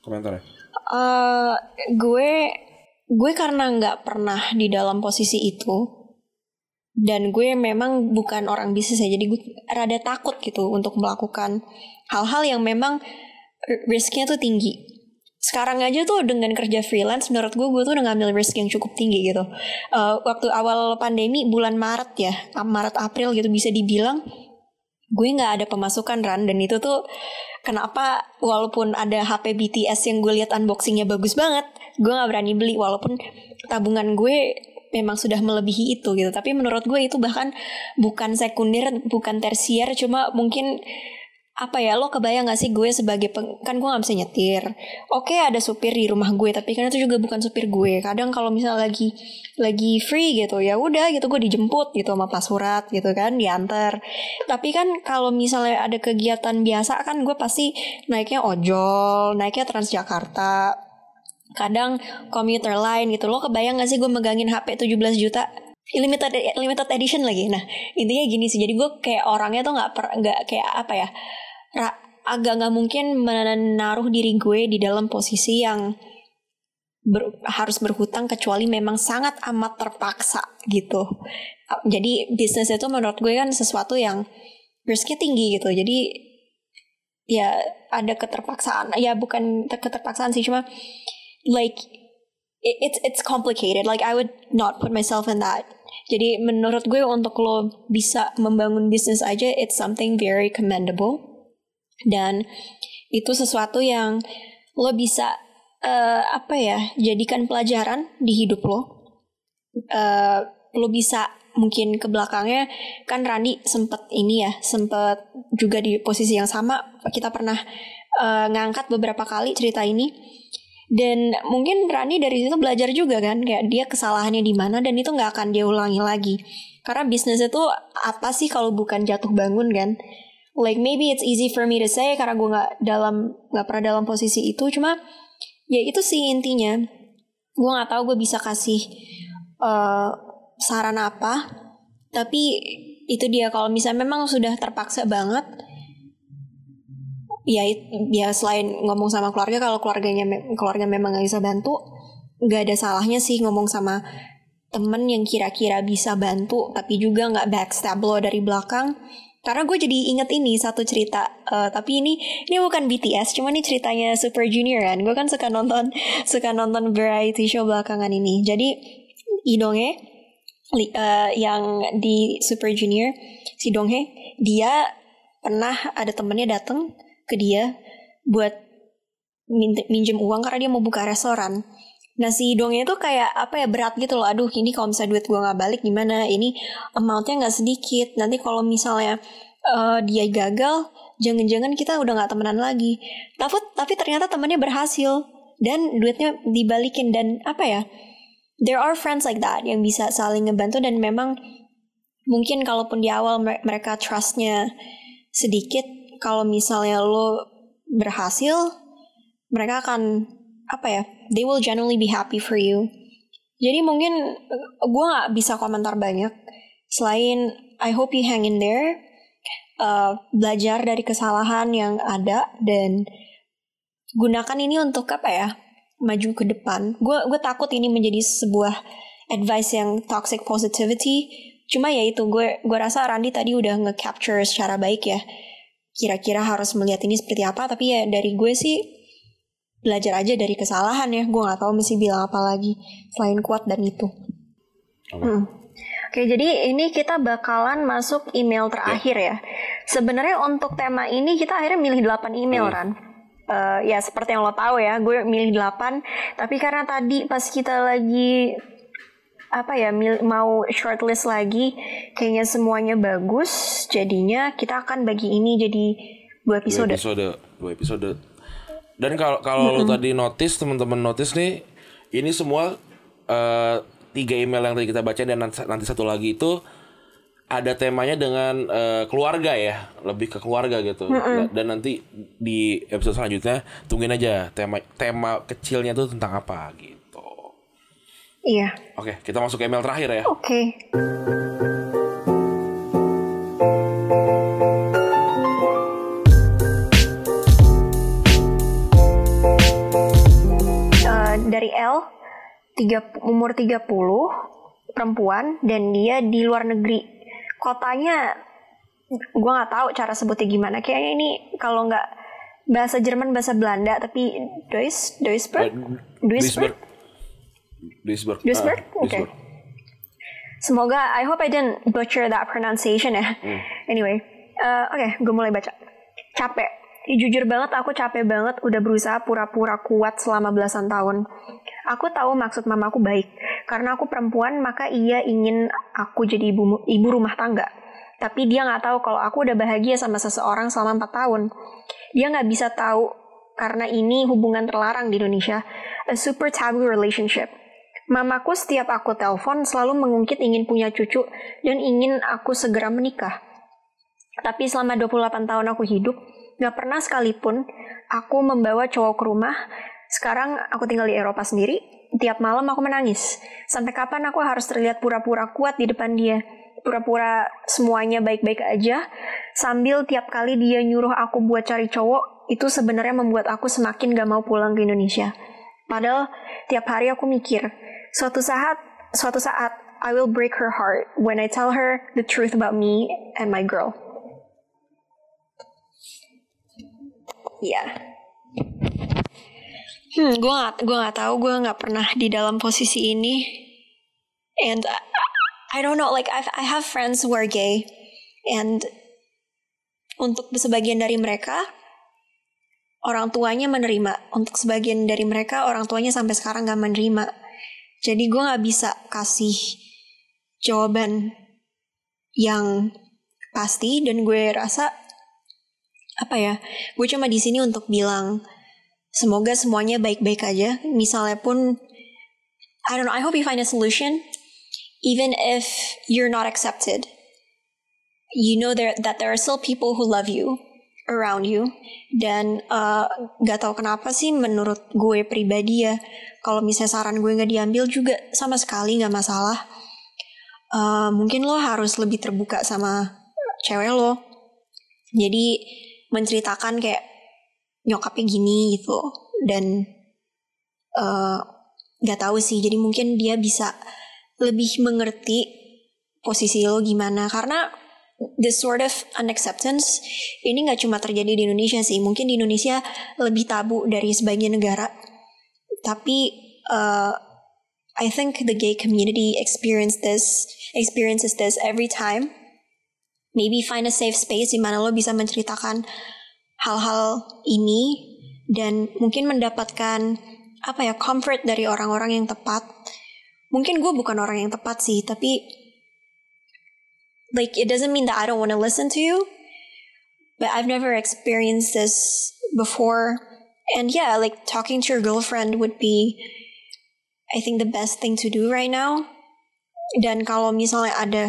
komentarnya Eh, gue gue karena nggak pernah di dalam posisi itu dan gue memang bukan orang bisnis ya jadi gue rada takut gitu untuk melakukan hal-hal yang memang risknya tuh tinggi. Sekarang aja tuh dengan kerja freelance menurut gue gue tuh udah ngambil risk yang cukup tinggi gitu. Eh, waktu awal pandemi bulan Maret ya Maret April gitu bisa dibilang gue nggak ada pemasukan ran. Dan itu tuh kenapa walaupun ada HP BTS yang gue lihat unboxingnya bagus banget gue nggak berani beli walaupun tabungan gue memang sudah melebihi itu gitu. Tapi menurut gue itu bahkan bukan sekunder bukan tersier cuma mungkin apa ya lo kebayang gak sih gue sebagai peng- kan gue nggak bisa nyetir. Oke ada supir di rumah gue tapi kan itu juga bukan supir gue. Kadang kalau misalnya lagi lagi free gitu ya udah gitu gue dijemput gitu sama pas surat gitu kan diantar. Tapi kan kalau misalnya ada kegiatan biasa kan gue pasti naiknya ojol naiknya Transjakarta kadang komuter lain gitu. Lo kebayang gak sih gue megangin HP 17 juta? Limited limited edition lagi. Nah intinya gini sih. Jadi gue kayak orangnya tuh nggak nggak kayak apa ya ra- agak nggak mungkin menaruh diri gue di dalam posisi yang ber- harus berhutang kecuali memang sangat amat terpaksa gitu. Jadi bisnis itu menurut gue kan sesuatu yang risknya tinggi gitu. Jadi ya ada keterpaksaan ya bukan ter- keterpaksaan sih. Cuma like it- it's it's complicated. Like I would not put myself in that. Jadi menurut gue untuk lo bisa membangun bisnis aja it's something very commendable. Dan itu sesuatu yang lo bisa eh, apa ya jadikan pelajaran di hidup lo. Eh, lo bisa mungkin ke belakangnya kan Randi sempet ini ya sempet juga di posisi yang sama. Kita pernah eh, ngangkat beberapa kali cerita ini dan mungkin Rani dari situ belajar juga kan kayak dia kesalahannya di mana dan itu nggak akan dia ulangi lagi. Karena bisnis itu apa sih kalau bukan jatuh bangun kan? Like maybe it's easy for me to say karena gue nggak dalam nggak pernah dalam posisi itu. Cuma ya itu sih intinya. Gue nggak tahu gue bisa kasih eh, saran apa. Tapi itu dia kalau misalnya memang sudah terpaksa banget ya ya selain ngomong sama keluarga kalau keluarganya keluarga memang nggak bisa bantu nggak ada salahnya sih ngomong sama temen yang kira-kira bisa bantu tapi juga nggak backstab lo dari belakang. Karena gue jadi inget ini satu cerita eh, tapi ini ini bukan BTS cuma ini ceritanya Super Junior kan. Gue kan suka nonton suka nonton variety show belakangan ini. Jadi Idonghe li- eh, yang di Super Junior si Donghae dia pernah ada temennya datang ke dia buat min- minjem uang karena dia mau buka restoran. Nah si Donghae itu kayak apa ya berat gitu loh. Aduh ini kalau misalnya duit gue nggak balik gimana? Ini amountnya nggak sedikit. Nanti kalau misalnya uh, dia gagal, jangan-jangan kita udah nggak temenan lagi. Tapi tapi ternyata temannya berhasil dan duitnya dibalikin dan apa ya? There are friends like that yang bisa saling ngebantu dan memang mungkin kalaupun di awal mereka trustnya sedikit, kalau misalnya lo berhasil, mereka akan apa ya? They will generally be happy for you. Jadi mungkin gue nggak bisa komentar banyak. Selain I hope you hang in there, uh, belajar dari kesalahan yang ada dan gunakan ini untuk apa ya? Maju ke depan. Gue gue takut ini menjadi sebuah advice yang toxic positivity. Cuma ya itu gue gue rasa Randy tadi udah nge-capture secara baik ya. Kira-kira harus melihat ini seperti apa. Tapi ya dari gue sih belajar aja dari kesalahan ya gue nggak tahu mesti bilang apa lagi selain kuat dan itu hmm. oke jadi ini kita bakalan masuk email terakhir ya sebenarnya untuk tema ini kita akhirnya milih 8 email hmm. Ran uh, ya seperti yang lo tahu ya gue milih 8 tapi karena tadi pas kita lagi apa ya mau shortlist lagi kayaknya semuanya bagus jadinya kita akan bagi ini jadi dua episode dua episode dua episode dan kalau kalau mm -hmm. lu tadi notice teman-teman notice nih, ini semua uh, tiga email yang tadi kita baca dan nanti, nanti satu lagi itu ada temanya dengan uh, keluarga ya, lebih ke keluarga gitu. Mm -hmm. Dan nanti di episode selanjutnya tungguin aja tema tema kecilnya tuh tentang apa gitu. Iya. Oke, kita masuk ke email terakhir ya. Oke. Okay. dari L tiga, umur 30 perempuan dan dia di luar negeri kotanya gue nggak tahu cara sebutnya gimana kayaknya ini kalau nggak bahasa Jerman bahasa Belanda tapi Duis Duisburg uh, Duisburg Duisburg Duisburg uh, oke okay. semoga I hope I didn't butcher that pronunciation ya hmm. anyway uh, oke okay, gue mulai baca capek Ya, jujur banget aku capek banget udah berusaha pura-pura kuat selama belasan tahun. Aku tahu maksud mamaku baik. Karena aku perempuan maka ia ingin aku jadi ibu, ibu rumah tangga. Tapi dia nggak tahu kalau aku udah bahagia sama seseorang selama 4 tahun. Dia nggak bisa tahu karena ini hubungan terlarang di Indonesia. A super taboo relationship. Mamaku setiap aku telepon selalu mengungkit ingin punya cucu dan ingin aku segera menikah. Tapi selama 28 tahun aku hidup, Gak pernah sekalipun aku membawa cowok ke rumah. Sekarang aku tinggal di Eropa sendiri. Tiap malam aku menangis. Sampai kapan aku harus terlihat pura-pura kuat di depan dia? Pura-pura semuanya baik-baik aja. Sambil tiap kali dia nyuruh aku buat cari cowok, itu sebenarnya membuat aku semakin gak mau pulang ke Indonesia. Padahal tiap hari aku mikir, suatu saat, suatu saat I will break her heart when I tell her the truth about me and my girl. Iya. Hmm, gue gak, gue gak tahu, gue gak pernah di dalam posisi ini. And I, I don't know, like I, I have friends who are gay, and untuk sebagian dari mereka, orang tuanya menerima. Untuk sebagian dari mereka, orang tuanya sampai sekarang gak menerima. Jadi gue gak bisa kasih jawaban yang pasti, dan gue rasa apa ya gue cuma di sini untuk bilang semoga semuanya baik-baik aja. Misalnya pun I don't know I hope you find a solution even if you're not accepted. You know there that there are still people who love you around you. Dan uh, gak tau kenapa sih menurut gue pribadi ya kalau misalnya saran gue nggak diambil juga sama sekali nggak masalah. Uh, mungkin lo harus lebih terbuka sama cewek lo. Jadi menceritakan kayak nyokapnya gini gitu. Dan uh, nggak tahu sih. Jadi mungkin dia bisa lebih mengerti posisi lo gimana. Karena this sort of unacceptance ini nggak cuma terjadi di Indonesia sih. Mungkin di Indonesia lebih tabu dari sebagian negara. Tapi uh, I think the gay community experience this experiences this every time. Maybe find a safe space di mana lo bisa menceritakan hal-hal ini dan mungkin mendapatkan apa ya comfort dari orang-orang yang tepat. Mungkin gue bukan orang yang tepat sih, tapi like it doesn't mean that I don't want to listen to you. but I've never experienced this before. And yeah, like talking to your girlfriend would be, I think, the best thing to do right now. Dan kalau misalnya ada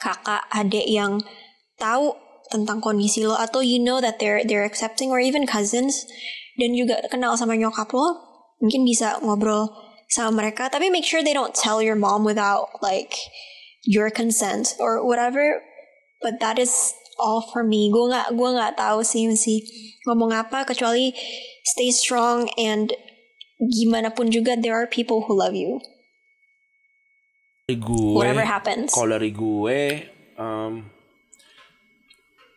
kakak, adik yang tahu tentang kondisi lo atau you know that they're they're accepting or even cousins dan juga kenal sama nyokap lo, mungkin bisa ngobrol sama mereka. Tapi make sure they don't tell your mom without like your consent or whatever. But that is all for me. Gue nggak gue nggak tahu sih mesti ngomong apa kecuali stay strong and gimana pun juga there are people who love you. Dari gue, Whatever happens. Kalau dari gue, em,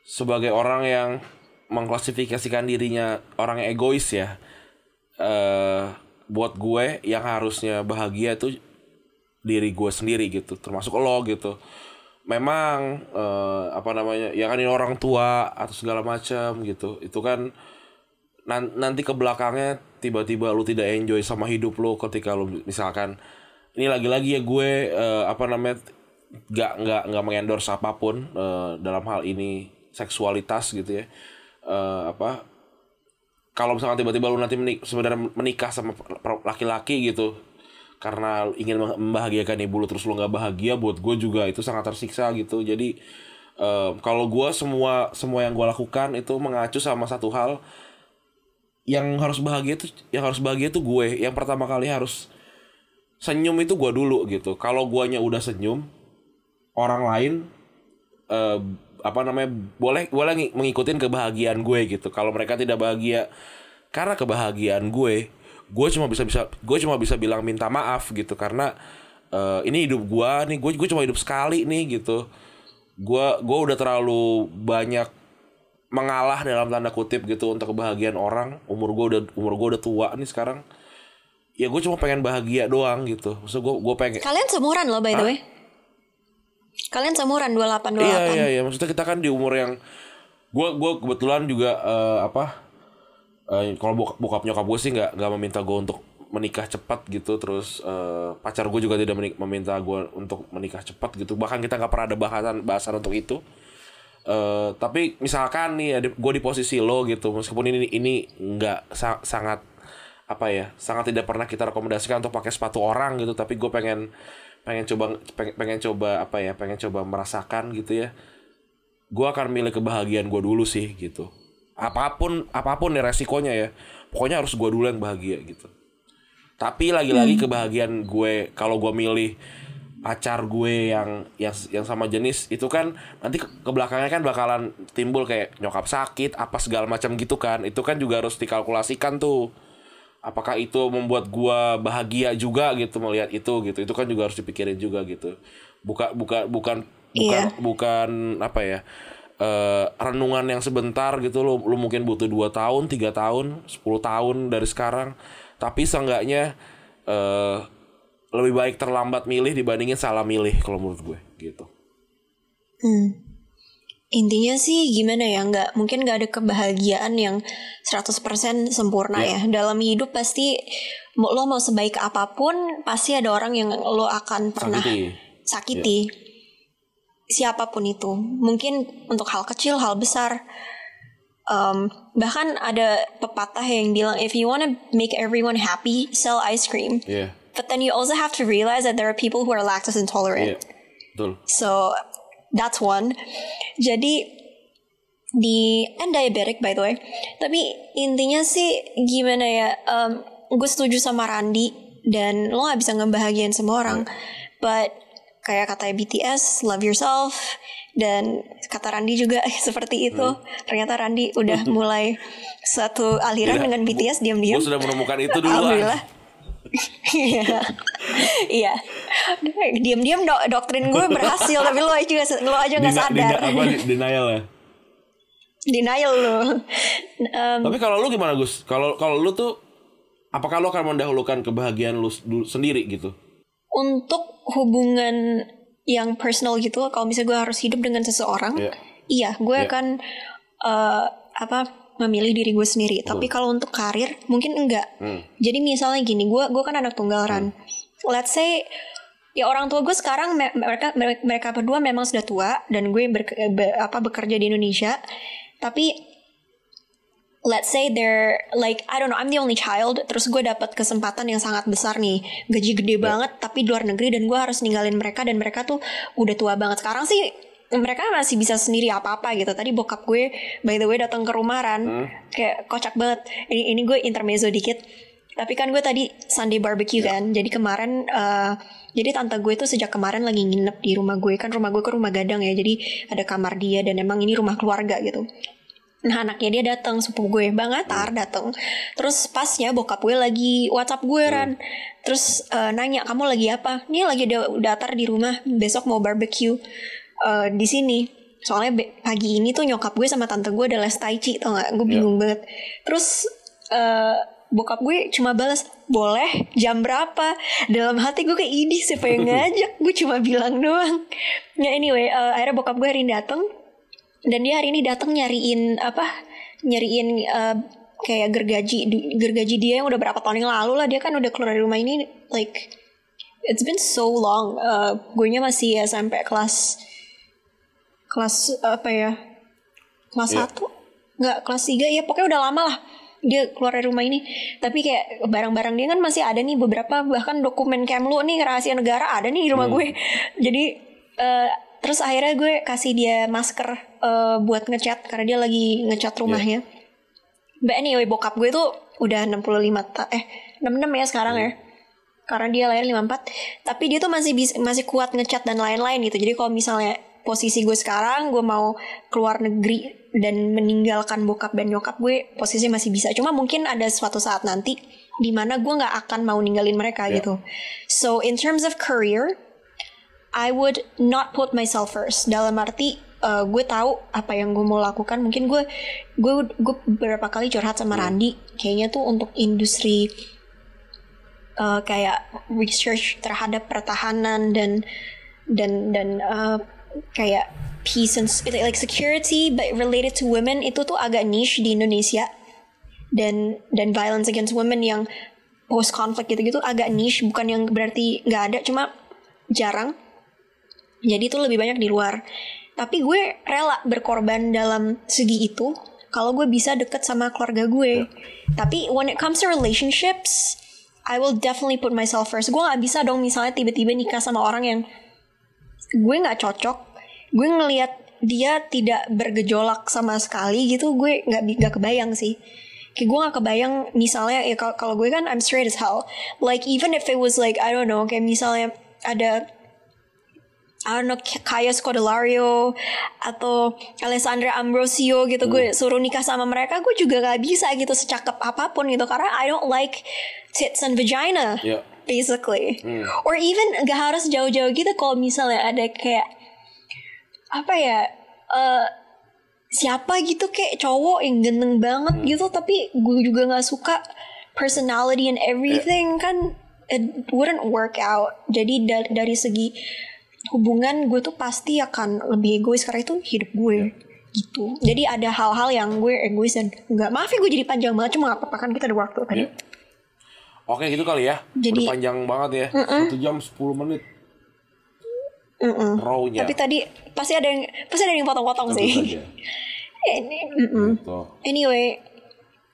sebagai orang yang mengklasifikasikan dirinya orang yang egois ya, eh buat gue yang harusnya bahagia itu diri gue sendiri gitu, termasuk lo gitu. Memang eh, apa namanya, ya kan ini orang tua atau segala macam gitu, itu kan nan- nanti ke belakangnya tiba-tiba lu tidak enjoy sama hidup lu ketika lu misalkan ini lagi-lagi ya gue eh, apa namanya nggak nggak nggak mengendorse apa pun eh, dalam hal ini seksualitas gitu ya Eh, apa kalau misalkan tiba-tiba lu nanti menik sebenarnya menikah sama laki-laki gitu karena ingin membahagiakan ibu lu terus lu nggak bahagia buat gue juga itu sangat tersiksa gitu. Jadi eh, kalau gue semua semua yang gue lakukan itu mengacu sama satu hal. Yang harus bahagia itu yang harus bahagia itu gue. Yang pertama kali harus senyum itu gue dulu gitu. Kalau guanya udah senyum orang lain eh, apa namanya boleh boleh ngi- mengikutin kebahagiaan gue gitu. Kalau mereka tidak bahagia karena kebahagiaan gue gue cuma bisa bisa gue cuma bisa bilang minta maaf gitu karena eh, ini hidup gue nih gue gue cuma hidup sekali nih gitu. Gue gue udah terlalu banyak mengalah dalam tanda kutip gitu untuk kebahagiaan orang. Umur gue udah umur gue udah tua nih sekarang. Ya gue cuma pengen bahagia doang gitu. Maksud gue gue pengen Kalian seumuran loh by the way. Kalian seumuran 28 28. Iya iya iya. Maksudnya kita kan di umur yang gua gua kebetulan juga eh, apa eh, kalau bokap, bokap nyokap gue sih nggak nggak meminta gue untuk menikah cepat gitu. Terus eh, pacar gue juga tidak meminta gue untuk menikah cepat gitu. Bahkan kita nggak pernah ada bahasan bahasan untuk itu. Eh, tapi misalkan nih gue di posisi lo gitu meskipun ini ini nggak sa- sangat apa ya sangat tidak pernah kita rekomendasikan untuk pakai sepatu orang gitu. Tapi gue pengen pengen coba pengen, pengen coba apa ya pengen coba merasakan gitu ya. Gue akan milih kebahagiaan gue dulu sih gitu apa pun apa pun ya resikonya ya. Pokoknya harus gue dulu yang bahagia gitu. Tapi lagi-lagi kebahagiaan gue kalau gue milih pacar gue yang yang yang sama jenis itu kan nanti ke, ke belakangnya kan bakalan timbul kayak nyokap sakit apa segala macam gitu kan. Itu kan juga harus dikalkulasikan tuh. Apakah itu membuat gua bahagia juga gitu melihat itu gitu. Itu kan juga harus dipikirin juga gitu. Buka buka bukan bukan Iya. bukan apa ya eh, renungan yang sebentar gitu lo lu mungkin butuh 2 tahun tiga tahun 10 tahun dari sekarang tapi seenggaknya eh, lebih baik terlambat milih dibandingin salah milih kalau menurut gue gitu Hmm. Intinya sih gimana ya, nggak mungkin nggak ada kebahagiaan yang 100% sempurna Iya. ya. Dalam hidup pasti lo mau sebaik apa pun, pasti ada orang yang lo akan pernah Sakiti. sakiti. Siapa pun itu. Mungkin untuk hal kecil, hal besar. Um, bahkan ada pepatah yang bilang if you wanna make everyone happy, sell ice cream. Iya But then you also have to realize that there are people who are lactose intolerant. iya betul So that's one. Jadi di and diabetic by the way. Tapi intinya sih gimana ya? Um, gue setuju sama Randi dan lo gak bisa ngebahagiain semua orang. But kayak kata BTS, love yourself dan kata Randi juga seperti itu. Ternyata Randi udah mulai satu aliran Tidak, dengan BTS diam-diam. sudah menemukan itu duluan Alhamdulillah. Iya, iya. Diam-diam dok doktrin gue berhasil, tapi lo aja juga lo aja nggak sadar. dina- apa denial ya Denial lo. Em, Tapi kalau lu gimana Gus? Kalau kalau lu tuh apakah lu akan mendahulukan kebahagiaan lu dulu sendiri gitu? Untuk hubungan yang personal gitu, kalau misalnya gue harus hidup dengan seseorang, Iya. iya, gue Iya. akan eh, apa memilih diri gue sendiri. Tapi kalau untuk karir mungkin enggak. Hmm. Jadi misalnya gini, gue gue kan anak tunggal Ran. Let's say ya orang tua gue sekarang me- mereka mereka berdua memang sudah tua dan gue ber- be- apa bekerja di Indonesia tapi let's say they're like I don't know I'm the only child terus gue dapat kesempatan yang sangat besar nih. Gaji gede banget tapi di luar negeri dan gue harus ninggalin mereka dan mereka tuh udah tua banget. Sekarang sih mereka masih bisa sendiri apa-apa gitu. Tadi bokap gue by the way datang ke rumah Ran. Kayak kocak banget. Ini ini gue intermezzo dikit. Tapi kan gue tadi Sunday barbecue kan. Jadi kemarin eh, jadi tante gue tuh sejak kemarin lagi nginep di rumah gue. Kan rumah gue ke rumah gadang ya. Jadi ada kamar dia dan emang ini rumah keluarga gitu Nah anaknya dia datang sepupu gue Bang Atar datang Terus pasnya bokap gue lagi WhatsApp gue Ran. Terus eh, nanya kamu lagi apa? Ini lagi ada datar di rumah. Besok mau barbecue eh, di sini. Soalnya pagi ini tuh nyokap gue sama tante gue ada les tai chi tau gak Gue bingung banget. Terus eh, bokap gue cuma balas boleh jam berapa? Dalam hati gue kayak ini siapa yang ngajak? Gue cuma bilang doang. Ya anyway eh, akhirnya bokap gue hari ini datang dan dia hari ini datang nyariin apa nyariin eh, kayak gergaji gergaji dia yang udah berapa tahun yang lalu lah. Dia kan udah keluar dari rumah ini like it's been so long. Uh, gue nya masih SMP kelas kelas apa ya kelas Iya. satu? Nggak kelas tiga ya pokoknya udah lama lah dia keluar dari rumah ini. Tapi kayak barang-barang dia kan masih ada nih beberapa bahkan dokumen Kemlu nih rahasia negara ada nih di rumah gue. Jadi eh, terus akhirnya gue kasih dia masker eh, buat ngecat karena dia lagi ngecat rumahnya. But anyway bokap gue tuh udah 65 ta eh 66 ya sekarang ya. Karena dia lahir 54 tapi dia tuh masih bis- masih kuat ngecat dan lain-lain gitu. Jadi kalau misalnya posisi gue sekarang gue mau keluar negeri dan meninggalkan bokap dan nyokap gue posisi masih bisa. Cuma mungkin ada suatu saat nanti di mana gue nggak akan mau ninggalin mereka gitu. So in terms of career I would not put myself first. Dalam arti uh, gue tahu apa yang gue mau lakukan. Mungkin gue gue gue beberapa kali curhat sama Randi. Kayaknya tuh untuk industri uh, kayak research terhadap pertahanan dan dan dan uh, kayak peace and like security but related to women itu tuh agak niche di Indonesia. Dan dan violence against women yang post conflict gitu-gitu agak niche. Bukan yang berarti nggak ada cuma jarang jadi itu lebih banyak di luar. Tapi gue rela berkorban dalam segi itu kalau gue bisa deket sama keluarga gue. Tapi when it comes to relationships I will definitely put myself first. Gue nggak bisa dong misalnya tiba-tiba nikah sama orang yang gue nggak cocok. Gue ngelihat dia tidak bergejolak sama sekali gitu gue nggak nggak kebayang sih. Kayak gue nggak kebayang misalnya ya kalau gue kan I'm straight as hell. Like even if it was like I don't know kayak misalnya ada Know Kaya Scodelario atau Alessandra Ambrosio gitu. Gue suruh nikah sama mereka gue juga gak bisa gitu secakep apa pun gitu. Karena I don't like tits and vagina Iya. basically. Or even gak harus jauh-jauh gitu kalau misalnya ada kayak apa ya eh siapa gitu kayak cowok yang ganteng banget gitu tapi gue juga nggak suka personality and everything kan it wouldn't work out. Jadi da- dari segi hubungan gue tuh pasti akan lebih egois karena itu hidup gue gitu jadi ada hal-hal yang gue egois dan nggak maaf ya gue jadi panjang banget cuma apa-apa kan kita ada waktu tadi Iya. Oke gitu kali ya. Jadi- Udah panjang banget ya. Satu jam 10 menit. Raw-nya. tapi tadi pasti ada yang pasti ada yang potong-potong sih ini mm-mm. Gitu. Anyway,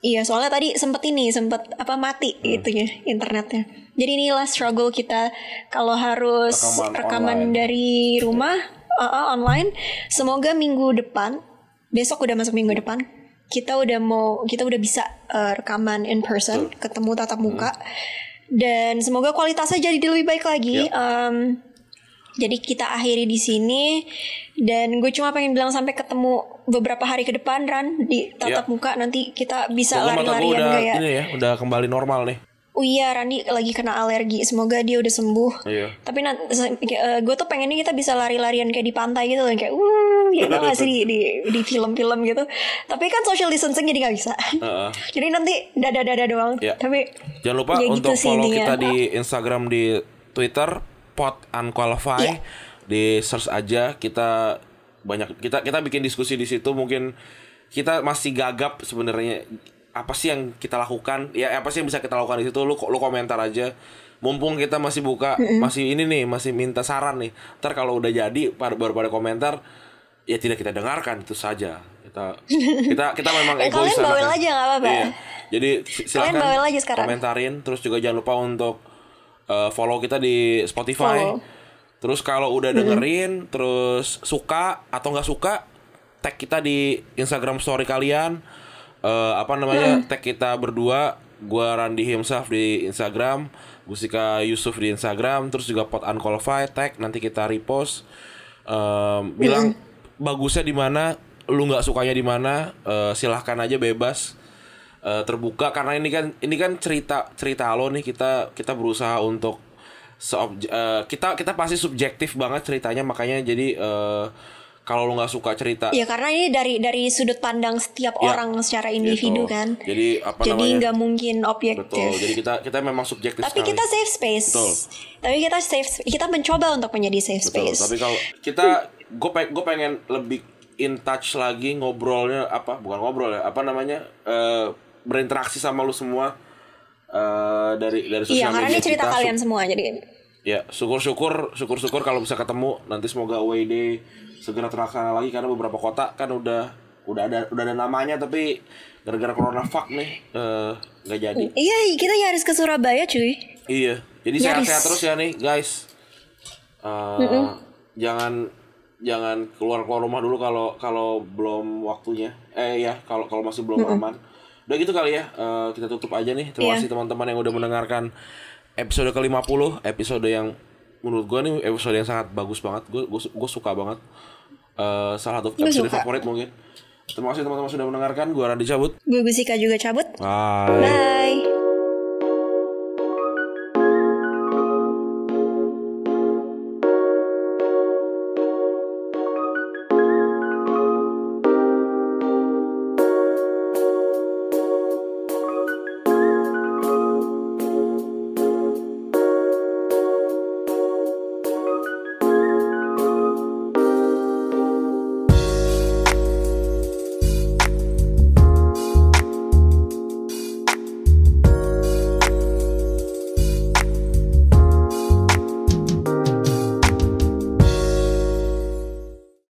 iya soalnya tadi sempet ini sempet apa mati Hmm. itunya internetnya. Jadi inilah struggle kita kalau harus Rekaman rekaman, online. dari rumah uh, uh, online. Semoga minggu depan, besok udah masuk minggu depan, kita udah mau kita udah bisa uh, rekaman in person, ketemu tatap Hmm. muka. Dan semoga kualitasnya jadi lebih baik lagi. Ya. Um, jadi kita akhiri di sini dan gue cuma pengen bilang sampai ketemu beberapa hari ke depan Ran di tatap Ya. muka nanti kita bisa lari-larian kayak ini ya, udah kembali normal nih. Oh iya Randi lagi kena alergi Semoga dia udah sembuh Iya. Tapi nanti gue tuh pengennya kita bisa lari-larian kayak di pantai gitu kan Kayak uh ya gak sih di, di, di film-film gitu Tapi kan social distancing jadi gak bisa Heeh. Jadi nanti dada-dada doang Iya. Tapi Jangan lupa ya untuk gitu sih follow intinya. kita di Instagram di Twitter pot unqualified. Iya. Di search aja kita banyak kita kita bikin diskusi di situ mungkin kita masih gagap sebenarnya apa sih yang kita lakukan ya apa sih yang bisa kita lakukan di situ lu lu komentar aja mumpung kita masih buka masih ini nih masih minta saran nih ntar kalau udah jadi pada baru pada komentar ya tidak kita dengarkan itu saja kita kita kita memang Ya, egois kalian bawel aja, nggak apa-apa. Iya. jadi si- silakan bawel aja sekarang. komentarin terus juga jangan lupa untuk uh, follow kita di Spotify. Follow. terus kalau udah dengerin terus suka atau nggak suka tag kita di Instagram story kalian. Eh, apa namanya tag kita berdua. Gua Randi himself di Instagram Gusika Yusuf di Instagram terus juga pot unqualified tag nanti kita repost. Em, bilang bagusnya di mana lu nggak sukanya di mana eh, silahkan aja bebas eh, terbuka karena ini kan ini kan cerita cerita lo nih kita kita berusaha untuk seobj- eh, kita kita pasti subjektif banget ceritanya makanya jadi eh, kalau lu nggak suka cerita Ya karena ini dari dari sudut pandang setiap Ya, orang secara individu gitu. kan. Jadi apa Jadi nggak mungkin objektif. betul jadi kita kita memang subjektif Tapi sekali. kita safe space. Betul. Tapi kita safe kita mencoba untuk menjadi safe Betul, space. tapi kalau kita gue gue pengen lebih in touch lagi ngobrolnya apa bukan ngobrol ya apa namanya eh, berinteraksi sama lu semua eh, dari dari Iya, sosial karena media ini cerita kita. kalian semua jadi Ya, syukur-syukur, syukur-syukur kalau bisa ketemu nanti semoga away day segera terlaksana lagi karena beberapa kota kan udah udah ada udah ada namanya tapi gara-gara corona fuck nih eh, nggak jadi. Iya, kita nyaris ke Surabaya, cuy. Iya, jadi sehat-sehat terus ya nih guys. Eh, Jangan jangan keluar keluar rumah dulu kalau kalau belum waktunya. Eh ya kalau kalau masih belum aman. Udah gitu kali ya. eh, kita tutup aja nih. Terima Iya. kasih teman-teman yang udah mendengarkan episode ke-50, episode yang menurut gue nih episode yang sangat bagus banget. Gue gue suka banget. Eh, salah satu episode suka. favorit mungkin. Terima kasih teman-teman sudah mendengarkan. Gue Randy cabut. Gue Gusika juga cabut. Bye. Bye.